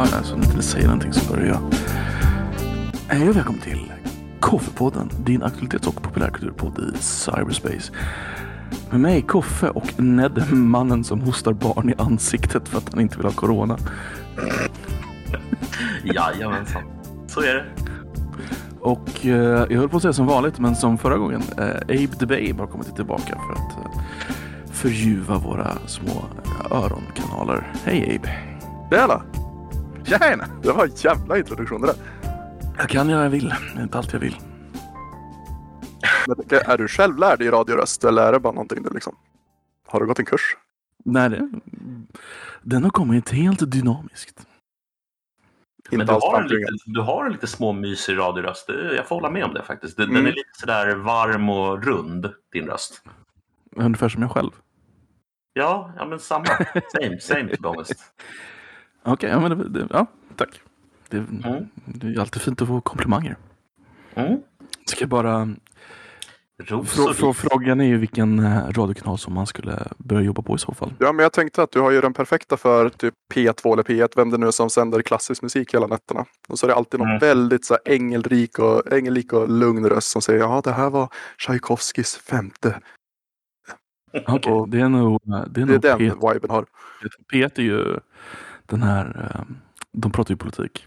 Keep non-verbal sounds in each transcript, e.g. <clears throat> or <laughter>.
Ja, alltså, om inte ni säger någonting så börjar jag. Hej och välkommen till Koffepodden, din aktualitets och populärkulturpodd i cyberspace. Med mig Koffe och Ned, mannen som hostar barn i ansiktet för att han inte vill ha corona. Jajamensan, så är det. Och eh, jag höll på att säga som vanligt, men som förra gången. Eh, Abe the Babe har kommit tillbaka för att eh, förljuva våra små öronkanaler. Hej Abe! Tjena! Tjena! Det var en jävla introduktion det där. Jag kan göra jag vill, det är inte allt jag vill. Men, är du självlärd i radioröst eller är det bara någonting du liksom... Har du gått en kurs? Nej, det, den har kommit helt dynamiskt. Men du har, lite, du har en lite småmysig radioröst. Jag får hålla med om det faktiskt. Den, den Mm. är lite sådär varm och rund, din röst. Ungefär som jag själv. Ja, ja men samma. Same, same to be honest. <laughs> Okej, ja, men det, det, ja, tack. Det, Mm. det är alltid fint att få komplimanger. Mm. Ska jag bara... Frå, frå, frågan är ju vilken eh, radiokanal som man skulle börja jobba på i så fall. Ja, men jag tänkte att du har ju den perfekta för typ P2 eller P1, vem det nu är som sänder klassisk musik hela nätterna. Och så är det alltid någon Mm. väldigt så här ängelrik och, ängelrik och lugn röst som säger ja, det här var Tchaikovskis femte. Okej, Och det är nog, det är Det är nog den P1. viben har. P1 är ju den här... eh, De pratar ju politik.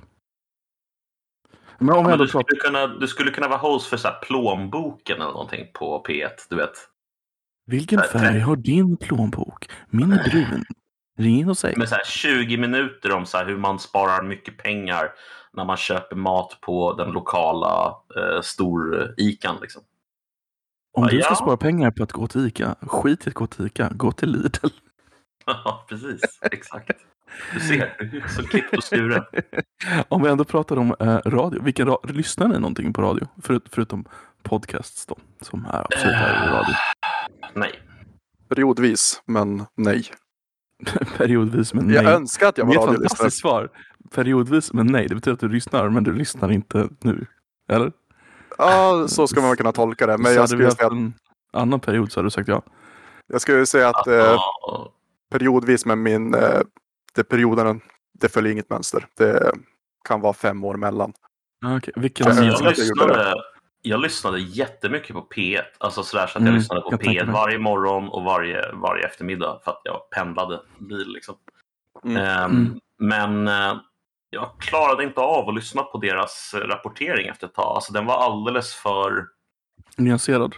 Men om Ja, men du, skulle pratar... kunna, du skulle kunna vara host för så här plånboken eller någonting på P1. Du vet. Vilken färg har din plånbok? Min är brun. Ring in och säg. Med så här 20 minuter om så här hur man sparar mycket pengar när man köper mat på den lokala eh, stor-ican. Liksom. Om du ska Ja. spara pengar på att gå till Ica, skit i att gå till Ica. Gå till Lidl. <laughs> Ja, precis. Exakt. Du ser, är så klippt och skuren. <laughs> Om vi ändå pratar om eh, radio. Vilken ra- lyssnar ni någonting på radio? Förut, förutom podcasts då, som är absolut här i radio. Nej. Periodvis, men nej. <laughs> Periodvis men Jag nej. önskar att jag Det är var ett radiolyssnare. fantastiskt svar. Periodvis men nej. Det betyder att du lyssnar, men du lyssnar inte nu. Eller? Ja, så ska man kunna tolka det. Men så jag skulle, säga, att- en annan period så hade du sagt ja. jag skulle säga att eh, periodvis, men min eh, det perioden, det följer inget mönster. Det kan vara fem år mellan. Okay. Vilken... Alltså, jag lyssnade, jag lyssnade jättemycket på P1. Alltså sådär så att jag Mm, lyssnade på jag tänker P1 mig. varje morgon och varje, varje eftermiddag för att jag pendlade bil. Liksom. Mm. Ehm, Mm. Men eh, jag klarade inte av att lyssna på deras eh, rapportering efter ett tag. Alltså den var alldeles för... Nyanserad.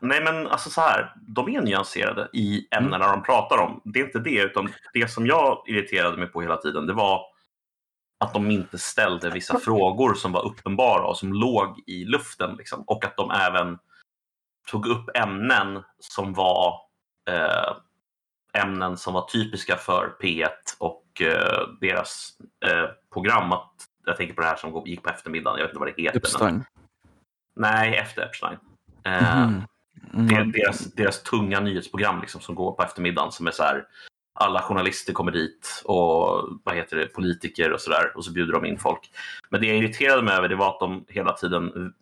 Nej men alltså så här, de är nyanserade i ämnena de pratar om. Det är inte det, utan det som jag irriterade mig på hela tiden, det var att de inte ställde vissa frågor som var uppenbara och som låg i luften. Liksom. Och att de även tog upp ämnen som var eh, ämnen som var typiska för P1 och eh, deras eh, program. Att, jag tänker på det här som gick på eftermiddagen, jag vet inte vad det heter. Men, Epstein. nej, efter Epstein. Eh, Det, Mm. deras, deras tunga nyhetsprogram liksom, som går på eftermiddagen som är så här alla journalister kommer dit och vad heter det, politiker och sådär och så bjuder de in folk. Men det jag irriterade mig över det var att de hela tiden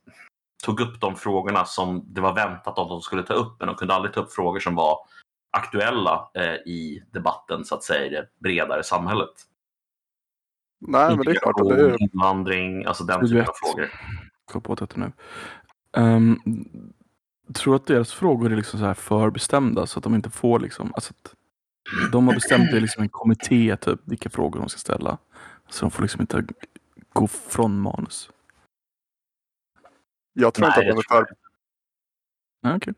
tog upp de frågorna som det var väntat att de skulle ta upp men de kunde aldrig ta upp frågor som var aktuella eh, i debatten så att säga i det bredare samhället. Nej, men det är klart att det är, invandring, alltså den typen av frågor. Kom på nu. Um, tror du att deras frågor är liksom så här förbestämda så att de inte får liksom, alltså att de har bestämt det liksom en kommitté typ vilka frågor de ska ställa. Så de får liksom inte gå från manus. jag tror inte Nej, att de är för, Ja, okej.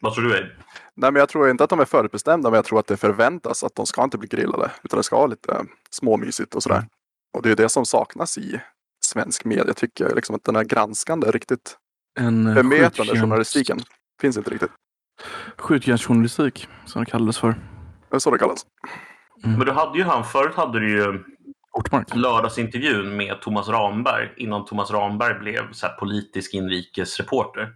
Vad tror du? Är? Nej, men jag tror inte att de är förutbestämda, men jag tror att det förväntas att de ska inte bli grillade, utan det ska vara lite eh, småmysigt och sådär. Mm. Och det är det som saknas i svensk media, tycker jag. Liksom att den här granskande, riktigt En bemötande journalistiken finns inte riktigt. Skjutjärnsjournalistik som det kallades för. Det är så det kallas. Men du hade ju han, förut hade du ju Ortmark. lördagsintervjun med Thomas Ramberg innan Thomas Ramberg blev så här politisk inrikesreporter.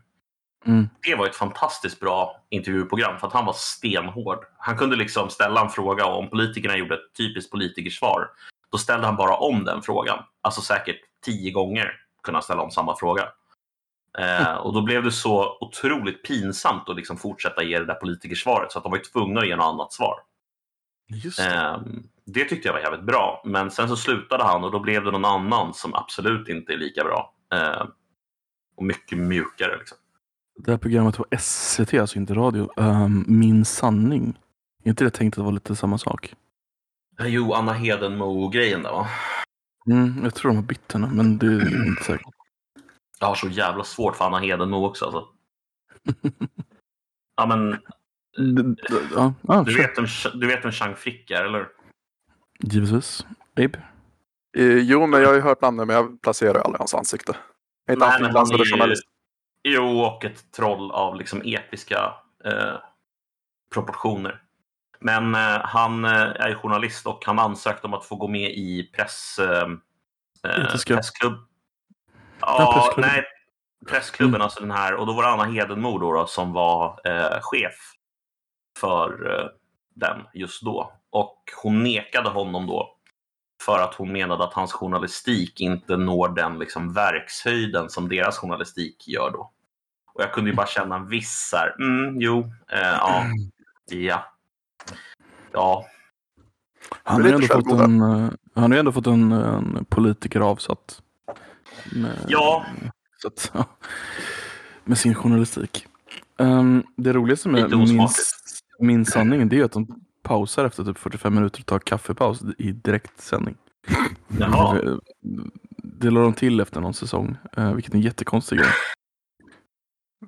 Mm. Det var ett fantastiskt bra intervjuprogram för att han var stenhård. Han kunde liksom ställa en fråga och om politikerna gjorde ett typiskt politikersvar då ställde han bara om den frågan. Alltså säkert tio gånger kunde han ställa om samma fråga. Eh, och då blev det så otroligt pinsamt att liksom fortsätta ge det där politikersvaret så att de var ju tvungna att ge något annat svar. Just det. Eh, det tyckte jag var jävligt bra. Men sen så slutade han och då blev det någon annan som absolut inte är lika bra. Eh, och mycket mjukare. Liksom. Det här programmet på SVT, alltså inte radio. ehm, Min sanning. Är inte det tänkt att vara lite samma sak? Eh, Jo, Anna Hedenmo-grejen där va? Mm, jag tror de har bytt henne, men det är inte säkert. Jag har så jävla svårt för Anna Hedenmo också alltså. Ja men, D- d- Ja, ja du sure. vet vem, du vet vem Chang Frick är eller? Givetvis. Abe? Eh, Jo, men jag har ju hört namnet, men jag placerar aldrig hans ansikte. Är inte han men frilansare är ju- journalist? Jo, och ett troll av liksom episka eh, proportioner. Men eh, han eh, är journalist och han ansökte om att få gå med i press, eh, eh, pressklubb. Ja, pressklubben. nej, pressklubben, alltså den här. Och då var det Anna Hedenmo då, då, som var eh, chef för eh, den just då. Och hon nekade honom då för att hon menade att hans journalistik inte når den liksom verkshöjden som deras journalistik gör då. Och jag kunde ju bara känna en viss så här, mm, jo, eh, ja, ja, ja, Han har ju ändå fått en, eh, han har ju ändå fått en, en politiker avsatt. Med, Ja. Så att, ja, med sin journalistik. Ehm, det roligaste med min, min sanning det är att de pausar efter typ 45 minuter och tar kaffepaus i direktsändning. jaha. Det la de till efter någon säsong, eh, vilket är en jättekonstig grej.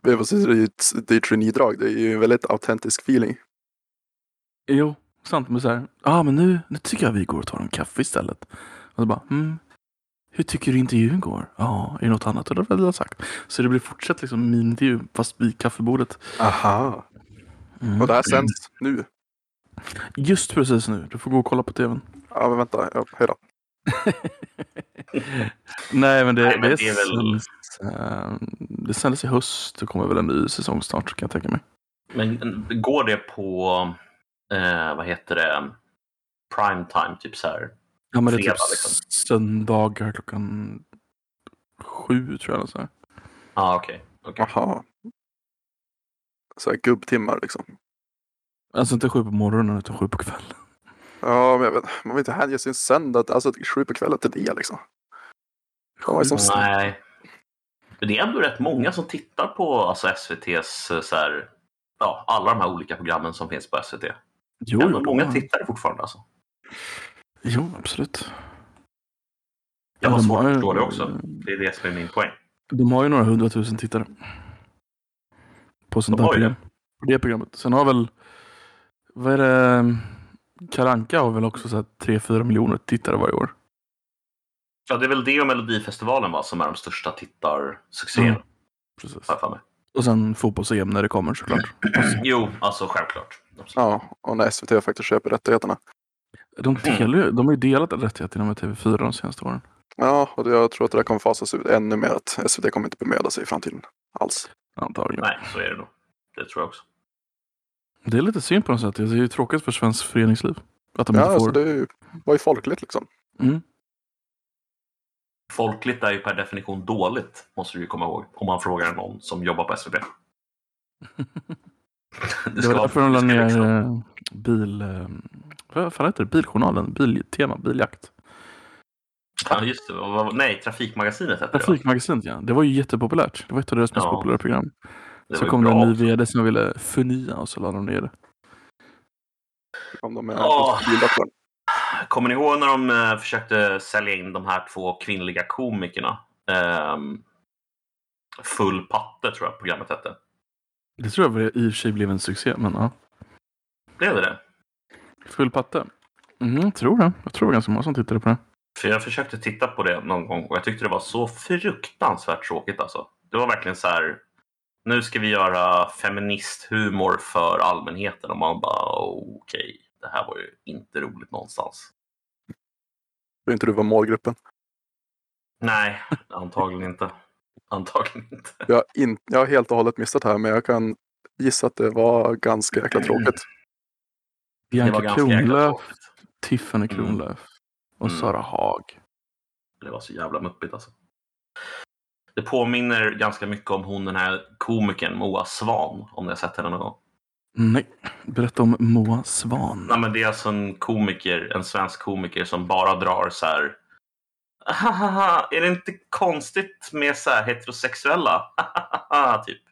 Det är precis, det är ju ett- det är ett genidrag. Det är ju en väldigt autentisk feeling. Jo, sant. Men så här, ah, men nu, nu tycker jag vi går och tar en kaffe istället. Och så bara, mm, hur tycker du intervjun går? Ja, är det något annat du hade velat sagt? Så det blir fortsatt liksom min intervju, fast vid kaffebordet. Aha. Mm. Och det här sänds nu. Just precis nu. Du får gå och kolla på tvn. Ja, men vänta. Ja, hej då. <laughs> Nej, men det, Nej, men det, det är väl- sänds, eh, det sändes i höst. Det kommer väl en ny säsong snart kan jag tänka mig. Men går det på, eh, vad heter det, prime time, typ så här? Ja, men det är Fredag, typ liksom. söndagar klockan sju tror jag. eller Så här. Ja, ah, okej. okej. Aha. Så här gubbtimmar liksom. Alltså inte sju på morgonen utan sju på kvällen. Ja, men jag vet, man vill inte hänge sin söndag, alltså sju på kvällen till det liksom. De var ju som Nej. Men det är ändå rätt många som tittar på alltså, SVTs, eh, så här, ja, alla de här olika programmen som finns på SVT. Jo, Ändå jo, många ja. tittare fortfarande alltså. Jo, absolut. Jag har de svårt har att förstå det också. Det är det som är min poäng. De har ju några hundratusen tittare. På sånt De där program. På det programmet. Sen har väl, vad är det, Kalanka har väl också så här 3-4 miljoner tittare varje år. Ja, det är väl det och Melodifestivalen va, som är de största tittarsuccéerna. Mm. Precis. Och sen fotbolls-EM när det kommer såklart. <clears throat> Jo, alltså självklart. Absolut. Ja, och när SVT faktiskt köper rättigheterna. De, delar, ju- de har ju delat rättigheterna med TV4 de senaste åren. Ja, och det- jag tror att det där kommer fasas ut ännu mer. Att SVT kommer inte bemöda sig i framtiden alls. Antagligen. Nej, så är det nog. Det tror jag också. Det är lite synd på något sätt. Det är ju tråkigt för svensk föreningsliv. Att de Ja, inte alltså får. det är ju- var ju folkligt liksom. Mm. Folkligt är ju per definition dåligt, måste du ju komma ihåg. Om man frågar någon som jobbar på SVT. <laughs> Det var därför de la det ner liksom- eh, bil... Vad fan heter det? Biljournalen? Biltema? Biljakt? Ja, just det. Nej, Trafikmagasinet hette det? Trafikmagasinet ja. Det var ju jättepopulärt. Det var ett av deras mest Ja. populära program. Det så kom det en ny vd som ville förnya och så lade de ner det. De bildoktorn. Kommer ni ihåg när de eh, försökte sälja in de här två kvinnliga komikerna? Ehm, Full patte tror jag programmet hette. Det tror jag var- i och för sig blev en succé, men ja. Blev det det? Full patte. Mm, jag tror det. Jag tror det var ganska många som tittade på det. För jag försökte titta på det någon gång och jag tyckte det var så fruktansvärt tråkigt alltså. Det var verkligen så här. Nu ska vi göra feministhumor för allmänheten och man bara okej, det här var ju inte roligt någonstans. Tror inte du var målgruppen. Nej, antagligen inte. Antagligen inte. Jag har, in, jag har helt och hållet missat det här, men jag kan gissa att det var ganska jäkla tråkigt. Bianca Kronlöf. Tiffany Mm. Kronlöf och Mm. Sara Haag. Det var så jävla muppigt alltså. Det påminner ganska mycket om hon den här komikern Moa Svan, om ni har sett henne någon gång. Nej, berätta om Moa Svan. Nej, men det är alltså en komiker, en svensk komiker som bara drar så här. "Hahaha, Är det inte konstigt med så här heterosexuella? <laughs> typ.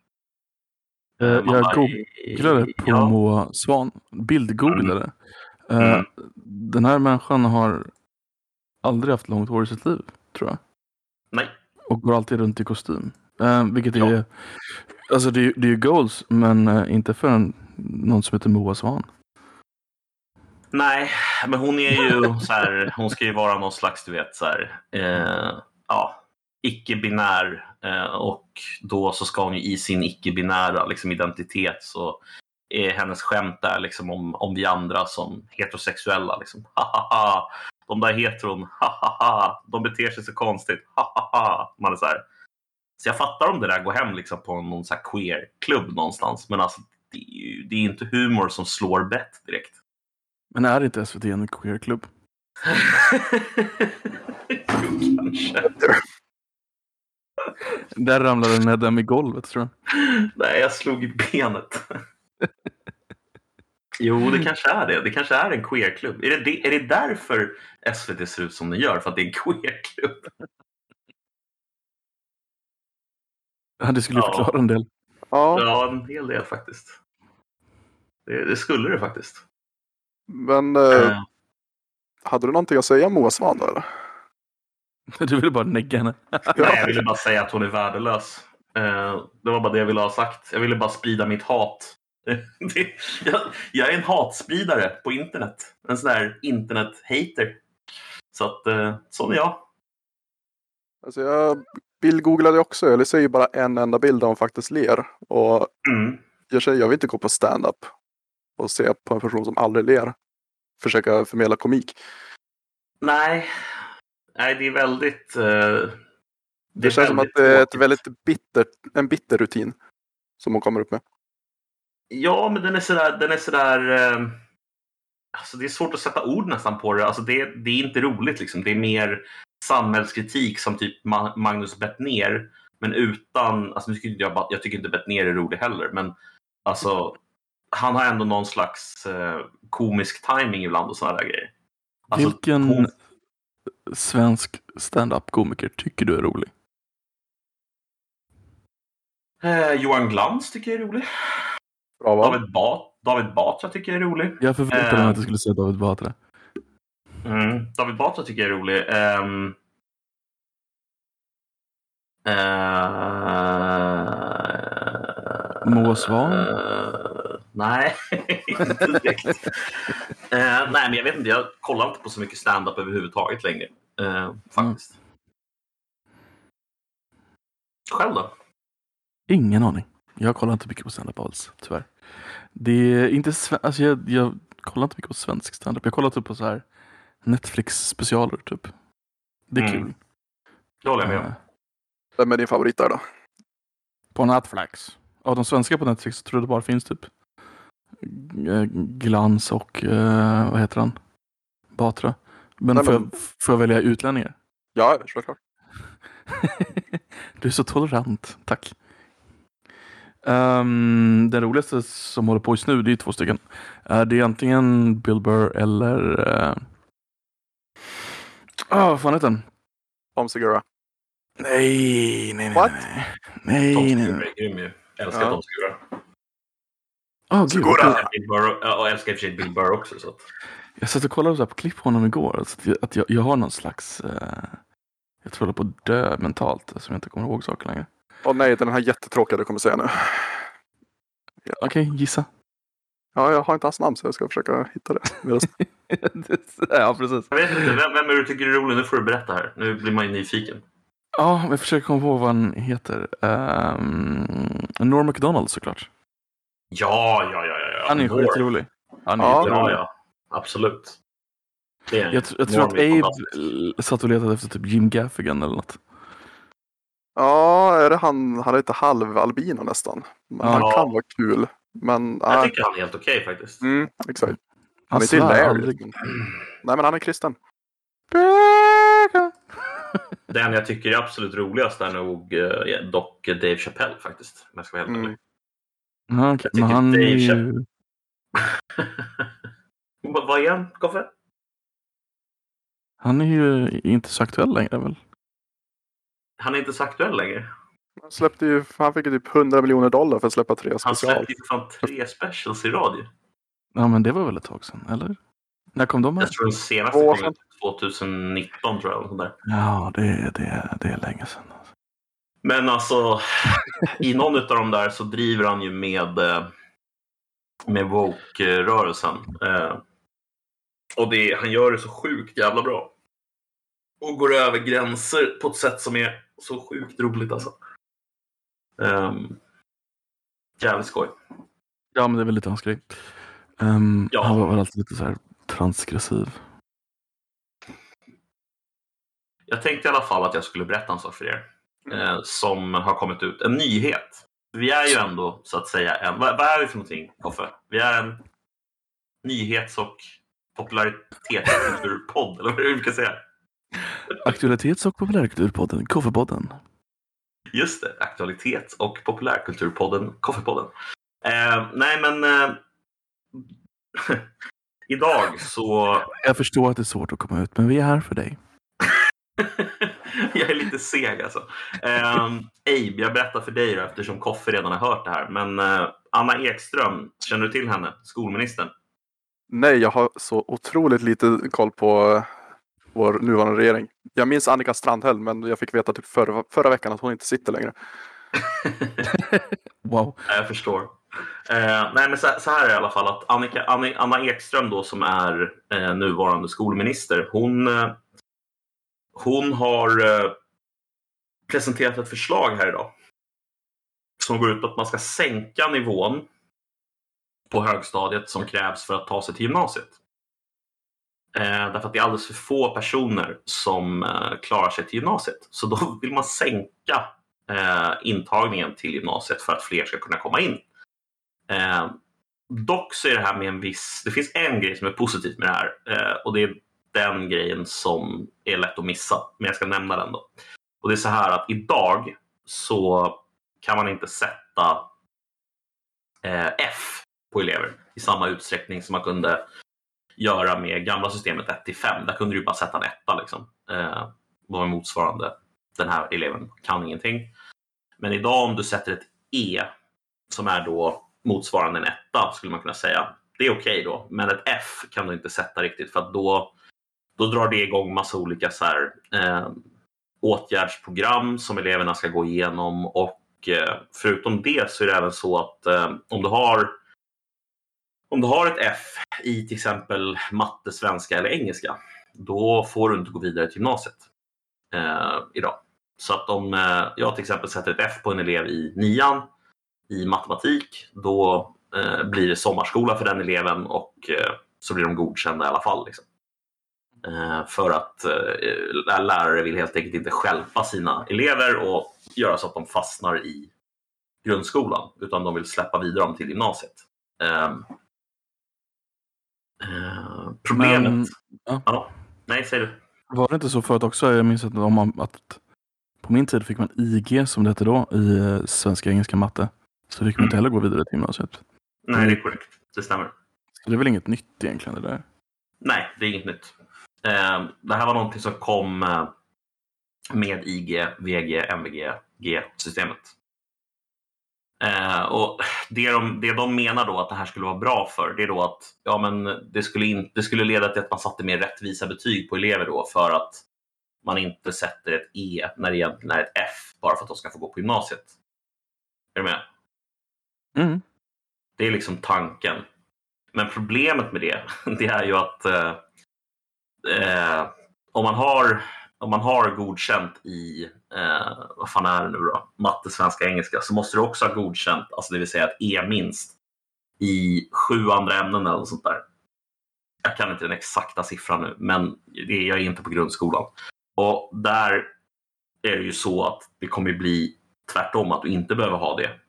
Eh, Man jag bara, googlade på ja. Moa Svan, bildgooglade. Eh, Mm. Den här människan har aldrig haft långt hår i sitt liv, tror jag. Nej. Och går alltid runt i kostym. Eh, vilket Ja. är, alltså det, är- det är ju goals, men eh, inte för en, någon som heter Moa Svan. Nej, men hon är ju så här, hon ska ju vara någon slags, du vet, så här, eh, ja, icke-binär eh, och då så ska hon ju i sin icke-binära liksom, identitet så är hennes skämt där liksom om, om vi andra som heterosexuella. Liksom. <laughs> Hahaha, de där heteron, <laughs> hahaha, de beter sig så konstigt. <laughs> Hahaha. Man är så här. Så jag fattar om det där går hem liksom på någon så queer-klubb någonstans. Men alltså, det är ju det är inte humor som slår bett direkt. Men är inte SVT en queerklubb? jo, kanske. Där ramlade Nedem i golvet tror jag. Nej, jag slog i benet. <laughs> Jo, det kanske är det. Det kanske är en queerklubb. Är det, det, är det därför SVT ser ut som den gör? För att det är en queerklubb? Ja, det skulle Ja. förklara en del. Ja, Ja, en hel del faktiskt. Det, det skulle det faktiskt. men eh, Eh, hade du någonting att säga om Moa Svan då? Eller? <laughs> Du ville bara negga henne. <laughs> Nej, jag ville bara säga att hon är värdelös. Eh, det var bara det jag ville ha sagt. Jag ville bara sprida mitt hat. <laughs> Jag, jag är en hatspridare på internet. En sån där internet-hater. Så att, eh, sån är jag. Alltså jag bildgooglade också. Jag ser ju bara en enda bild där hon faktiskt ler. Och Mm. jag, känner, jag vill inte gå på stand-up och se på en person som aldrig ler. Försöka förmedla komik. Nej. Nej, det är väldigt... eh, Det, känns som att det är ett väldigt bitter, en bitter rutin. Som hon kommer upp med. Ja, men den är sådär... Den är sådär eh, alltså det är svårt att sätta ord nästan på det. Alltså det, det är inte roligt. Liksom. Det är mer samhällskritik som typ Ma- Magnus Bettner. Men utan... Alltså nu tycker jag, bara- jag tycker inte Bettner är rolig heller. Men alltså, han har ändå någon slags eh, komisk timing ibland och sådana där grejer. Alltså, Vilken hon- svensk stand-up-komiker tycker du är rolig? eh, Johan Glans tycker jag är rolig. Bra val. David, ba- David Batra tycker jag är rolig. Jag förväntade mig Eh. att du skulle säga David Batra. Mm. David Batra tycker jag är rolig. Um, uh, Moa Svan? eh, nej, <laughs> inte direkt. Eh, nej, men jag vet inte. Jag kollar inte på så mycket stand-up överhuvudtaget längre. Eh, faktiskt. Själv då? Ingen aning. Jag kollar inte mycket på stand-up alls, tyvärr. Det är inte alltså jag, jag kollar inte mycket på svensk stand-up. Jag kollar typ på så här Netflix-specialer, typ. Det är Mm. kul. Det håller jag med om. Vem är din favorit där då? På Netflix. Av de svenska på Netflix tror jag det bara finns typ Glans och eh, vad heter han? Batra. Men, Nej, får, men- Jag, får jag välja utlänningar? Ja, självklart. <laughs> du är så tolerant, tack. Um, den roligaste som håller på just nu, det är två stycken. Uh, det är antingen Bill Burr eller... Uh... Oh, vad fan heter den? Tom Segura. Nej, nej, nej. What? Nej, nej. Tom nej, nej. Segura är grym ju. Älskar Ja. Tom Segura. Oh, gud, Segura! vad kul. Älskar Bill Burr, ja, och älskar i och för sig Bill Burr också. Så att, Jag satt och kollade så här på klipp på honom igår. Alltså att jag, att jag, jag har någon slags... eh, jag tror jag håller på att dö mentalt, som jag inte kommer ihåg saker längre. Åh nej, den här jättetråkiga du kommer säga nu. Okej, gissa. Ja, jag har inte hans namn så jag ska försöka hitta det. <laughs> Ja, precis. jag vet inte, vem, vem är det du tycker är rolig? Nu får du berätta här. Nu blir man ju nyfiken. Ja, jag försöker komma på vad han heter. Um, Norm MacDonald såklart. Ja, ja, ja. ja. Han är skitrolig. Han är Ja. Ja, ja. Absolut. Jag, tr- jag tror att Abe satt och letade efter typ Jim Gaffigan eller något. Ja, är det han? Han är lite halvalbino nästan. Men Ja. han kan vara kul. Men, Jag nej. tycker han är helt okej faktiskt. Mm, exakt. Han Han är inte aldrig. Nej, men han är kristen. Den jag tycker är absolut roligast är nog eh, dock Dave Chappelle faktiskt. Om jag ska vara helt Mm. ärlig. Ja. Jag Men tycker han är ju... <laughs> Vad är han, Koffe? Han är ju inte så aktuell längre väl? Han är inte så aktuell längre. Han, släppte ju, han fick ju typ 100 miljoner dollar för att släppa tre Han special. släppte ju fan tre specials i radio. Ja men det var väl ett tag sedan, eller? När kom de här? Jag tror den senaste kom ut 2019 tror jag. där. Ja, det, det, det är länge sedan. Men alltså, i någon av de där så driver han ju med, eh, med woke-rörelsen. Eh, Och det, han gör det så sjukt jävla bra. Och går över gränser på ett sätt som är så sjukt roligt alltså. Um, jävligt skoj. Ja, men det är väl lite hans grej. Ehm, Ja. Han var väl alltid lite så här transgressiv. Jag tänkte i alla fall att jag skulle berätta en sak för er. Eh, som har kommit ut. En nyhet. Vi är ju ändå så att säga en... Vad, vad är vi för någonting, Koffe? Vi är en nyhets och popularitetskulturpodd, eller vad är det vi brukar säga? Aktualitets och populärkulturpodden, Koffepodden. Just det, aktualitets och populärkulturpodden Koffepodden. Eh, nej, men eh, <laughs> idag så... Jag förstår att det är svårt att komma ut, men vi är här för dig. <laughs> <laughs> jag är lite seg alltså. Um, Abe, jag berättar för dig då, eftersom Koffe redan har hört det här. Men eh, Anna Ekström, känner du till henne? Skolministern? Nej, jag har så otroligt lite koll på eh, vår nuvarande regering. Jag minns Annika Strandhäll, men jag fick veta typ förra, förra veckan att hon inte sitter längre. Wow. <laughs> Ja, jag förstår. Eh, nej, men så, så här är det i alla fall att Annika, Anna, Anna Ekström då som är eh, nuvarande skolminister, hon, eh, hon har eh, presenterat ett förslag här idag som går ut på att man ska sänka nivån på högstadiet som krävs för att ta sig till gymnasiet. Eh, därför att det är alldeles för få personer som eh, klarar sig till gymnasiet. Så då vill man sänka eh, intagningen till gymnasiet för att fler ska kunna komma in. Eh, dock så är det här med en viss... Det finns en grej som är positivt med det här eh, och det är den grejen som är lätt att missa, men jag ska nämna den då. Och det är så här att idag så kan man inte sätta eh, F på elever i samma utsträckning som man kunde göra med gamla systemet 1 till 5. Där kunde du bara sätta en etta liksom. Eh, var motsvarande den här eleven kan ingenting. Men idag om du sätter ett E som är då motsvarande en etta skulle man kunna säga. Det är okej då, men ett F kan du inte sätta riktigt för att då, då drar det igång massa olika så här, eh, åtgärdsprogram som eleverna ska gå igenom och eh, förutom det så är det även så att eh, om du har om du har ett F i till exempel matte, svenska eller engelska, då får du inte gå vidare till gymnasiet eh, idag. Så att om eh, jag till exempel sätter ett F på en elev i nian i matematik, då eh, blir det sommarskola för den eleven och eh, så blir de godkända i alla fall. Liksom. Eh, för att eh, lärare vill helt enkelt inte stjälpa sina elever och göra så att de fastnar i grundskolan, utan de vill släppa vidare dem till gymnasiet. Eh, problemet... Men, ja. Ja, nej, säger du. Var det inte så förut också? Jag minns att, om man, att på min tid fick man IG som det hette då i svenska, engelska, matte. Så fick man inte heller gå vidare till gymnasiet. Nej, det är korrekt. Det stämmer. Så det är väl inget nytt egentligen det där. Nej, det är inget nytt. Eh, det här var någonting som kom eh, med IG, VG, MVG, G-systemet. Eh, och det de, det de menar då att det här skulle vara bra för, det är då att ja, men det, skulle in, det skulle leda till att man satte mer rättvisa betyg på elever då för att man inte sätter ett E när det egentligen är ett F bara för att de ska få gå på gymnasiet. Är du med? Mm. Det är liksom tanken. Men problemet med det, <laughs> det är ju att eh, om, man har, om man har godkänt i, eh, vad fan är det nu då, matte, svenska, engelska, så måste du också ha godkänt, alltså det vill säga ett E minst, i sju andra ämnen eller sånt där. Jag kan inte den exakta siffran nu, men det, jag är inte på grundskolan. Och där är det ju så att det kommer bli tvärtom, att du inte behöver ha det.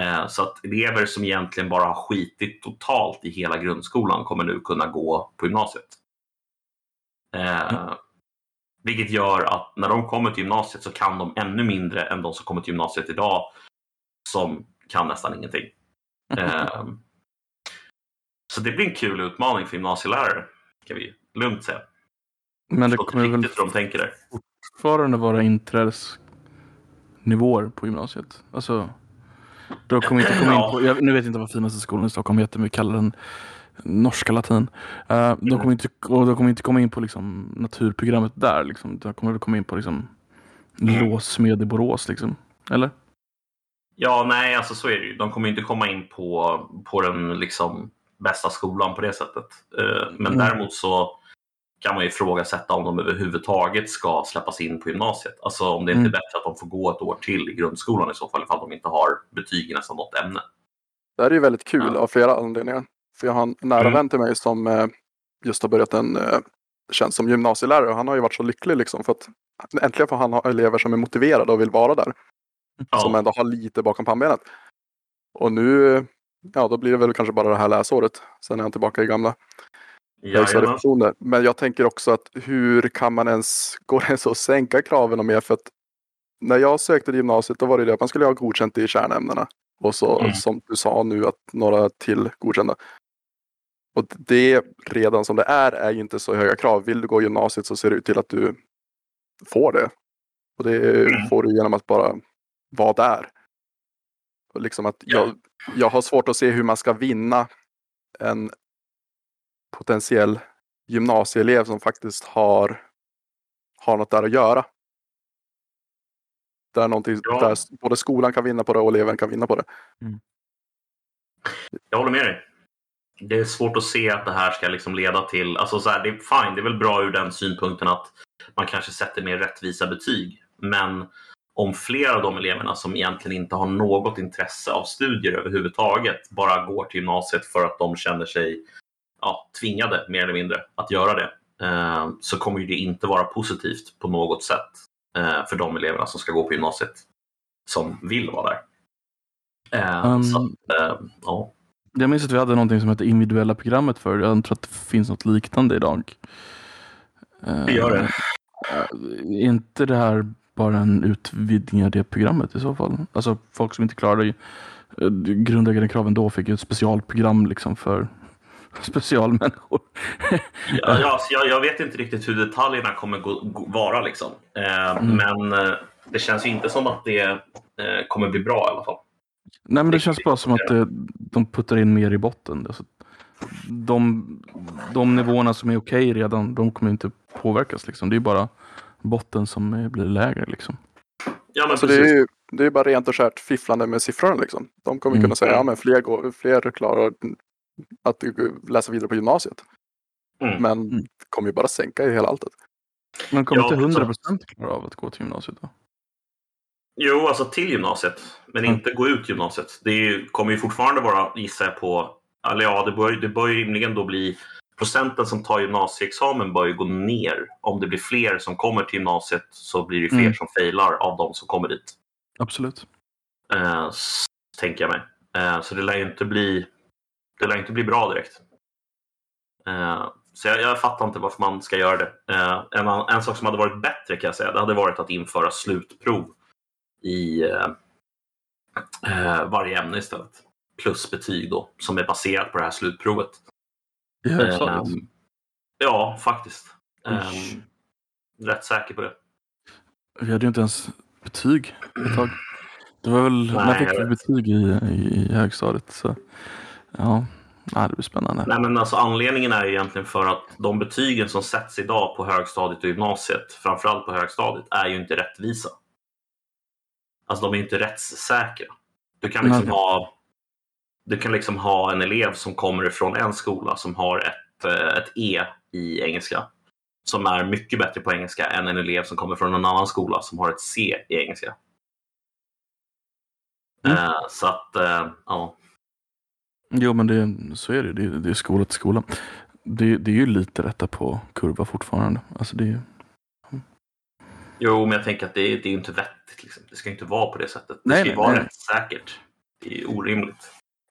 Eh, Så att elever som egentligen bara har skitit totalt i hela grundskolan kommer nu kunna gå på gymnasiet. Eh, Vilket gör att när de kommer till gymnasiet så kan de ännu mindre än de som kommer till gymnasiet idag som kan nästan ingenting. <laughs> Eh, Så det blir en kul utmaning för gymnasielärare, kan vi lugnt säga. Men det kommer väl hur de tänker där. fortfarande vara inträdesnivåer på gymnasiet. Alltså, då kommer inte komma in på, jag, nu vet jag inte vad finaste skolan i Stockholm heter, men vi kallar den norska latin. Uh, de, kommer inte, och de kommer inte komma in på liksom, naturprogrammet där. Liksom. De kommer väl komma in på liksom, Mm. låssmed i Borås. Liksom. Eller? Ja, nej, alltså så är det ju. De kommer inte komma in på, på den liksom bästa skolan på det sättet. Eh, Men Mm. däremot så kan man ju ifrågasätta om de överhuvudtaget ska släppas in på gymnasiet. Alltså om det inte är Mm. bättre att de får gå ett år till i grundskolan i så fall, ifall de inte har betyg i nästan något ämne. Det här är ju väldigt kul Ja. av flera anledningar. För jag har en nära Mm. vän till mig som eh, just har börjat en eh, tjänst som gymnasielärare och han har ju varit så lycklig liksom för att äntligen får han ha elever som är motiverade och vill vara där. Ja. Som ändå har lite bakom pannbenet. Och nu, ja då blir det väl kanske bara det här läsåret. Sen är han tillbaka i gamla högstadiefunktioner. Men jag tänker också att hur kan man ens, <laughs> går det ens att sänka kraven mer? För att när jag sökte till gymnasiet då var det det att man skulle ha godkänt i kärnämnena. Och så Mm. som du sa nu att några till godkända. Och det redan som det är är ju inte så höga krav. Vill du gå gymnasiet så ser det ut till att du får det. Och det Mm. får du genom att bara vara där. Och liksom att Ja. jag, jag har svårt att se hur man ska vinna en potentiell gymnasieelev som faktiskt har, har något där att göra. Där, någonting, Ja. där både skolan kan vinna på det och eleven kan vinna på det. Jag håller med dig. Det är svårt att se att det här ska liksom leda till... Alltså så här, det är fine, det är väl bra ur den synpunkten att man kanske sätter mer rättvisa betyg. Men om flera av de eleverna som egentligen inte har något intresse av studier överhuvudtaget bara går till gymnasiet för att de känner sig ja, tvingade, mer eller mindre, att göra det, eh, så kommer det inte vara positivt på något sätt eh, för de eleverna som ska gå på gymnasiet som vill vara där. Eh, Um, så ja. Jag minns att vi hade någonting som hette individuella programmet för. Jag tror att det finns något liknande idag. Det gör det. Eh, Är inte det här bara en utvidgning av det programmet i så fall? Alltså folk som inte klarade eh, grundläggande kraven då fick ett specialprogram liksom för <laughs> specialmänniskor. Ja, ja, alltså jag, jag vet inte riktigt hur detaljerna kommer gå, gå, vara. Liksom. Eh, Mm. Men eh, det känns ju inte som att det eh, kommer bli bra i alla fall. Nej men det känns bara som att de puttar in mer i botten. Alltså, de, de nivåerna som är okej redan, de kommer inte påverkas. Liksom. Det är bara botten som blir lägre. Liksom. Ja, men Så det är ju det är bara rent och skärt fifflande med siffrorna. Liksom. De kommer Mm. kunna säga att ja, men fler, går, fler klarar att läsa vidare på gymnasiet. Mm. Men Mm. det kommer ju bara sänka i hela alltet. Men kommer Ja, inte 100 så- procent klara av att gå till gymnasiet då? Jo, alltså till gymnasiet, men Mm. inte gå ut gymnasiet. Det kommer ju fortfarande vara, gissar jag på, eller ja, det bör, det bör ju rimligen då bli procenten som tar gymnasieexamen bör ju gå ner. Om det blir fler som kommer till gymnasiet så blir det fler Mm. som failar av de som kommer dit. Absolut. Eh, tänker jag mig. Eh, så det lär ju inte bli, det lär inte bli bra direkt. Eh, så jag, jag fattar inte varför man ska göra det. Eh, en, en sak som hade varit bättre kan jag säga, det hade varit att införa slutprov i eh, eh, varje ämne istället. Plus betyg då, som är baserat på det här slutprovet. I högstadiet? Eh, ja, faktiskt. Oj. rätt säker på det. Vi hade ju inte ens betyg ett tag. Det var väl, Nej, när fick vi betyg i, i, i högstadiet? Så, ja, nej, det blir spännande. Nej, men alltså, anledningen är ju egentligen för att de betygen som sätts idag på högstadiet och gymnasiet, framförallt på högstadiet, är ju inte rättvisa. Alltså de är inte rättssäkra. Du kan liksom, ha, du kan liksom ha en elev som kommer ifrån en skola som har ett, eh, ett E i engelska. Som är mycket bättre på engelska än en elev som kommer från en annan skola som har ett C i engelska. Mm. Eh, så att, eh, ja. Jo, men det, så är det. Det, det är skola till skola. Det, det är ju lite rätta på kurva fortfarande. Alltså det, Jo, men jag tänker att det, är- det är ju inte vettigt. Liksom. Det ska inte vara på det sättet. Det Nej, ska ju vara nej. rättssäkert. Det är orimligt.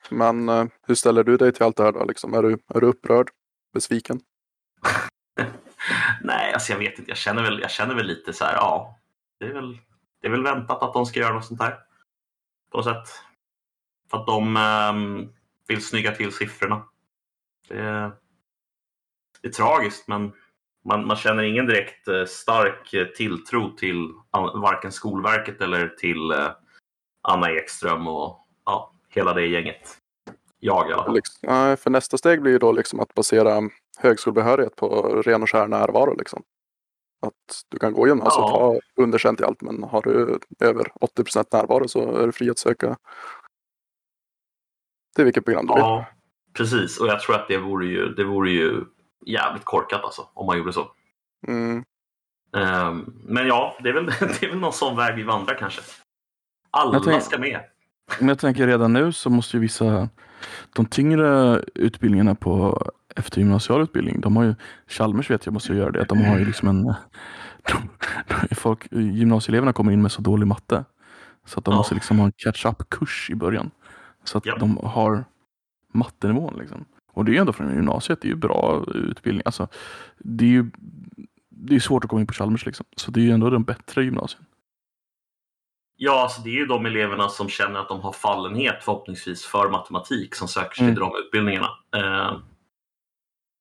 Men eh, hur ställer du dig till allt det här då? Liksom, är, du, är du upprörd? Besviken? <laughs> Nej, alltså jag vet inte. Jag känner väl, jag känner väl lite så här, ja. Det är, väl, det är väl väntat att de ska göra något sånt här. På något sätt. För att de ehm, vill snygga till siffrorna. Det är, det är tragiskt, men man, man känner ingen direkt eh, stark eh, tilltro till varken Skolverket eller till eh, Anna Ekström och ja, hela det gänget. Jag i alla fall. Liksom, ja, för nästa steg blir ju då liksom att basera högskolebehörighet på ren och skär närvaro. Liksom. Att du kan gå gymnasiet och Ja. ha underkänt i allt men har du över 80 procent närvaro så är du fri att söka till vilket program du vill. Ja, precis. Och jag tror att det vore ju, det vore ju jävligt korkat alltså, om man gjorde så. Mm. Ehm, men ja, det är, väl, <laughs> det är väl någon sån väg vi vandrar kanske. Alla tänker- ska med. Men jag tänker redan nu så måste ju vissa, de tyngre utbildningarna på eftergymnasial utbildning, de har ju, Chalmers vet jag måste göra det, att de har ju liksom en, <laughs> de, de, folk, gymnasieeleverna kommer in med så dålig matte. Så att de Ja. måste liksom ha en catch-up-kurs i början. Så att Ja. de har mattenivån liksom. Och det är ju ändå från gymnasiet, det är ju bra utbildning. Alltså, det är ju det är svårt att komma in på Chalmers liksom. Så det är ju ändå den bättre gymnasien. Ja, alltså det är ju de eleverna som känner att de har fallenhet förhoppningsvis för matematik som söker sig Mm. till de utbildningarna. Ehm,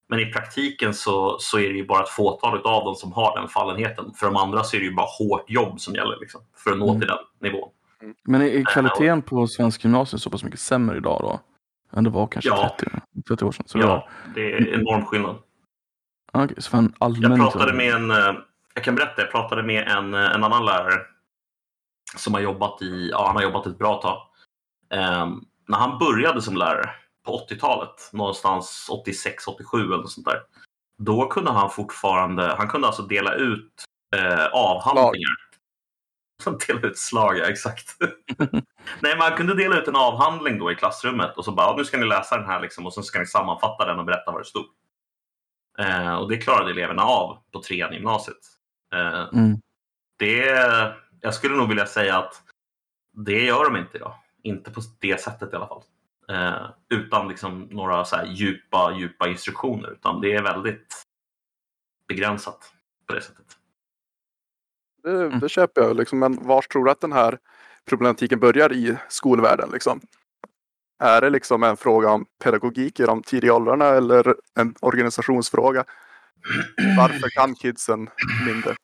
men i praktiken så, så är det ju bara ett fåtal av dem som har den fallenheten. För de andra så är det ju bara hårt jobb som gäller liksom, för att nå Mm. till den nivån. Men är är kvaliteten på svensk gymnasium så pass mycket sämre idag då? Än det var kanske Ja. 30, 30 år sedan? Så det var, Ja, det är enorm skillnad. okej, så en allmän... Jag pratade med en, eh, jag kan berätta, jag pratade med en, eh, en annan lärare som har jobbat i, ja han har jobbat ett bra tag. Ehm, när han började som lärare på 80-talet, någonstans 86, 87 eller något sånt där. Då kunde han fortfarande, han kunde alltså dela ut eh, avhandlingar. Som dela ut slag, ja exakt. <laughs> Nej, men han kunde dela ut en avhandling då i klassrummet och så bara, nu ska ni läsa den här liksom, och så ska ni sammanfatta den och berätta vad det stod. Eh, och det klarade eleverna av på trean i gymnasiet. Eh, Mm. det, jag skulle nog vilja säga att det gör de inte idag. Inte på det sättet i alla fall. Eh, utan liksom några så här djupa, djupa instruktioner. Utan det är väldigt begränsat på det sättet. Det, det köper jag. Liksom. Men var tror du att den här problematiken börjar i skolvärlden? Liksom? Är det liksom en fråga om pedagogik i de tidiga åldrarna eller en organisationsfråga? Varför kan kidsen mindre?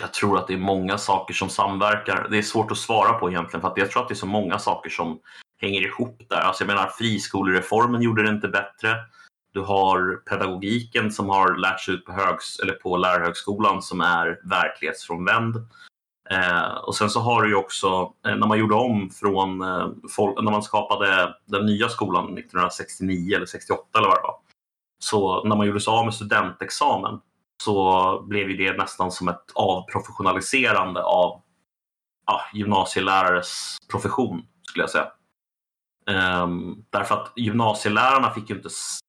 Jag tror att det är många saker som samverkar. Det är svårt att svara på egentligen för jag tror att det är så många saker som hänger ihop där. Alltså jag menar friskolereformen gjorde det inte bättre. Du har pedagogiken som har lärts ut på, högs eller på lärarhögskolan som är verklighetsfrånvänd. Eh, och sen så har du ju också, eh, när man gjorde om från, eh, folk, när man skapade den nya skolan 1969 eller 68 eller vad det var. Så när man gjorde sig av med studentexamen så blev ju det nästan som ett avprofessionaliserande av ah, gymnasielärares profession, skulle jag säga. Um, därför att gymnasielärarna fick ju, inte,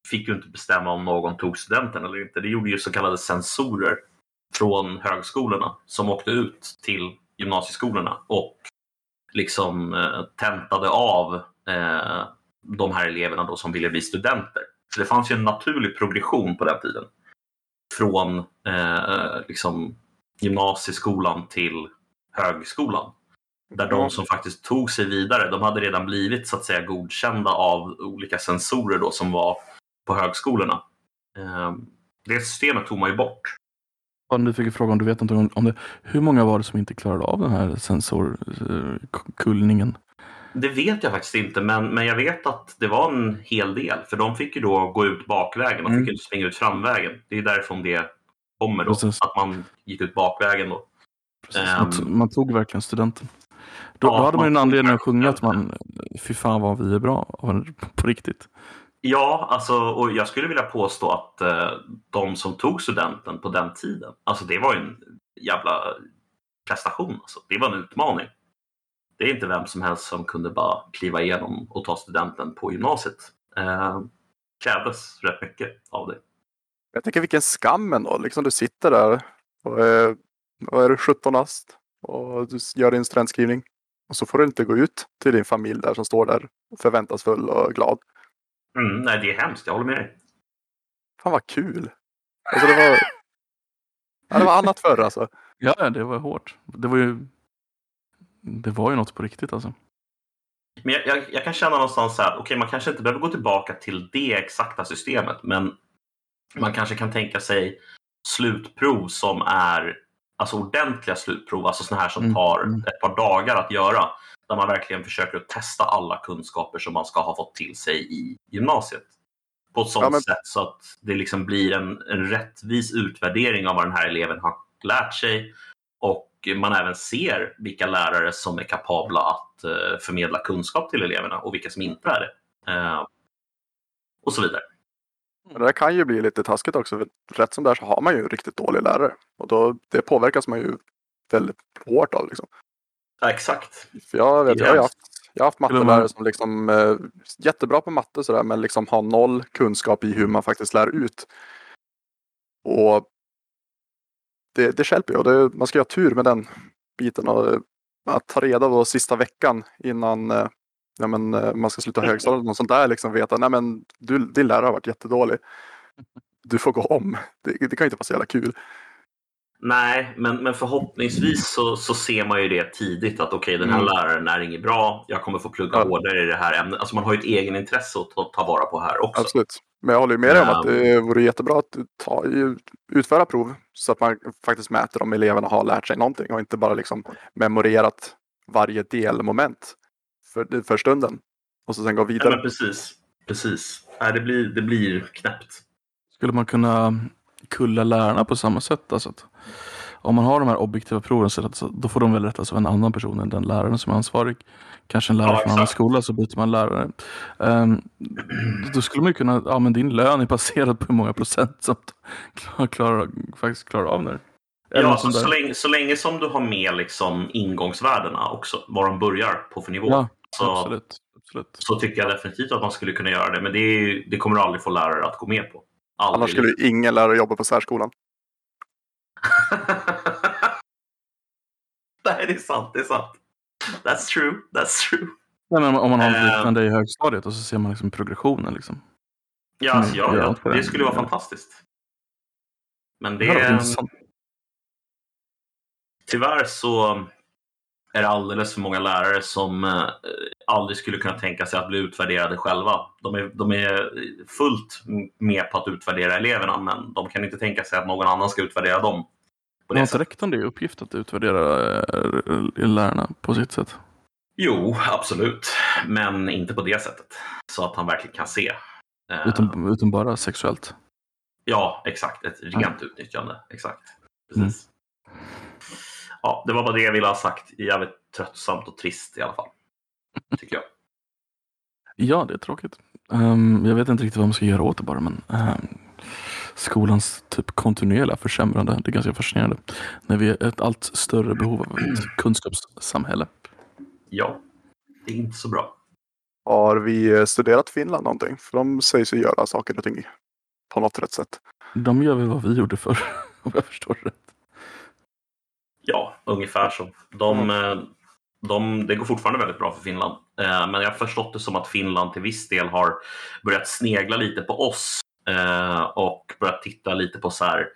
fick ju inte bestämma om någon tog studenten eller inte. Det gjorde ju så kallade censorer från högskolorna som åkte ut till gymnasieskolorna och liksom eh, tentade av eh, de här eleverna då som ville bli studenter. Så det fanns ju en naturlig progression på den tiden från eh, eh liksom gymnasieskolan till högskolan. Där de som faktiskt tog sig vidare, de hade redan blivit så att säga godkända av olika sensorer då som var på högskolorna. Eh, det systemet tog man ju bort. Nu fick jag fråga om du vet något om, det. Hur många var det som inte klarade av den här sensorkullningen? Det vet jag faktiskt inte, men, men jag vet att det var en hel del. För de fick ju då gå ut bakvägen, de fick Mm. ju inte springa ut framvägen. Det är därifrån det kommer då, Precis. att man gick ut bakvägen då. Precis, Ehm. t- man tog verkligen studenten. Då, Ja, då hade man ju en anledning att sjunga att man, fy fan vad vi är bra, på riktigt. Ja, alltså, och jag skulle vilja påstå att eh, de som tog studenten på den tiden, alltså det var ju en jävla prestation. Alltså. Det var en utmaning. Det är inte vem som helst som kunde bara kliva igenom och ta studenten på gymnasiet. Eh, krävdes rätt mycket av det. Jag tänker vilken skam ändå. Liksom du sitter där och är, och är du 17 ast och du gör din studentskrivning. Och så får du inte gå ut till din familj där som står där förväntansfull och glad. Mm, nej, det är hemskt. Jag håller med dig. Fan vad kul! Alltså det var, ja, det var annat förr alltså. Ja, det var hårt. Det var ju, det var ju något på riktigt alltså. Men jag, jag, jag kan känna någonstans så här, okej okay, man kanske inte behöver gå tillbaka till det exakta systemet, men man kanske kan tänka sig slutprov som är alltså ordentliga slutprov, alltså sådana här som Mm, tar mm. ett par dagar att göra. Där man verkligen försöker att testa alla kunskaper som man ska ha fått till sig i gymnasiet. På ett sådant Ja, men- sätt så att det liksom blir en, en rättvis utvärdering av vad den här eleven har lärt sig. Och man även ser vilka lärare som är kapabla att eh, förmedla kunskap till eleverna och vilka som inte är det. Eh, och så vidare. Men det kan ju bli lite taskigt också. För rätt som det är så har man ju en riktigt dålig lärare. Och då, det påverkas man ju väldigt hårt av. Liksom. Ja, exakt. För jag, vet, jag, har haft, jag har haft mattelärare som liksom eh, jättebra på matte sådär, men liksom har noll kunskap i hur man faktiskt lär ut. Och det, det hjälper ju. Och det, man ska ju ha tur med den biten. Och, eh, att ta reda på sista veckan innan eh, ja, men, eh, man ska sluta högstadiet. Något sånt där liksom veta. Nej men du, din lärare har varit jättedålig. Du får gå om. Det, det kan inte vara så jävla kul. Nej, men, men förhoppningsvis så, så ser man ju det tidigt att okej, den här Mm. läraren är inget bra. Jag kommer få plugga Ja. hårdare i det här ämnet. Alltså man har ju ett egenintresse att ta, ta vara på här också. Absolut. Men jag håller med dig om att det vore jättebra att ta, utföra prov så att man faktiskt mäter om eleverna har lärt sig någonting och inte bara liksom memorerat varje delmoment för, för stunden och så sen gå Ja, vidare. men precis. precis. Nej, det, blir, det blir knäppt. Skulle man kunna kulla lärarna på samma sätt? Alltså att om man har de här objektiva proven så att, så då får de väl rättas av en annan person än den läraren som är ansvarig. Kanske en lärare Ja, från en annan skola så byter man lärare. Ehm, då skulle man ju kunna, ja men din lön är baserad på hur många procent som klarar, klarar, faktiskt klarar av det. Eller Ja, så, så, länge, så länge som du har med liksom ingångsvärdena också, var de börjar på för nivå. Ja, så, absolut. absolut. så tycker jag definitivt att man skulle kunna göra det. Men det, är, det kommer du aldrig få lärare att gå med på. Aldrig. Annars skulle ju ingen lärare jobba på särskolan. <laughs> Nej, det är sant. Det är sant. That's true. That's true. Nej, men om man har något Ehm. liknande i högstadiet och så ser man liksom progressionen. Liksom. Ja, alltså, ja, ja, det den. skulle vara fantastiskt. Men det Det är, tyvärr så är det alldeles för många lärare som eh, aldrig skulle kunna tänka sig att bli utvärderade själva. De är, de är fullt med på att utvärdera eleverna, men de kan inte tänka sig att någon annan ska utvärdera dem. Har inte rektorn det i uppgift att utvärdera eh, lärarna på sitt sätt? Jo, absolut, men inte på det sättet. Så att han verkligen kan se. Eh, Utan, utan bara sexuellt. Ja, exakt. Ett rent utnyttjande. Exakt. Mm. Ja, det var bara det jag ville ha sagt. Jävligt tröttsamt och trist i alla fall. Tycker jag. Ja, det är tråkigt. Ehm, jag vet inte riktigt vad man ska göra åt det bara, men ehm, skolans typ kontinuerliga försämrande, det är ganska fascinerande. När vi är ett allt större behov av ett kunskapssamhälle. Ja, det är inte så bra. Har vi eh, studerat Finland någonting? För de sägs ju göra saker och ting på något rätt sätt. De gör väl vad vi gjorde förr, <laughs> om jag förstår det. Ja, ungefär så. De, eh, de, det går fortfarande väldigt bra för Finland. Eh, Men jag har förstått det som att Finland till viss del har börjat snegla lite på oss eh, och börjat titta lite på så här,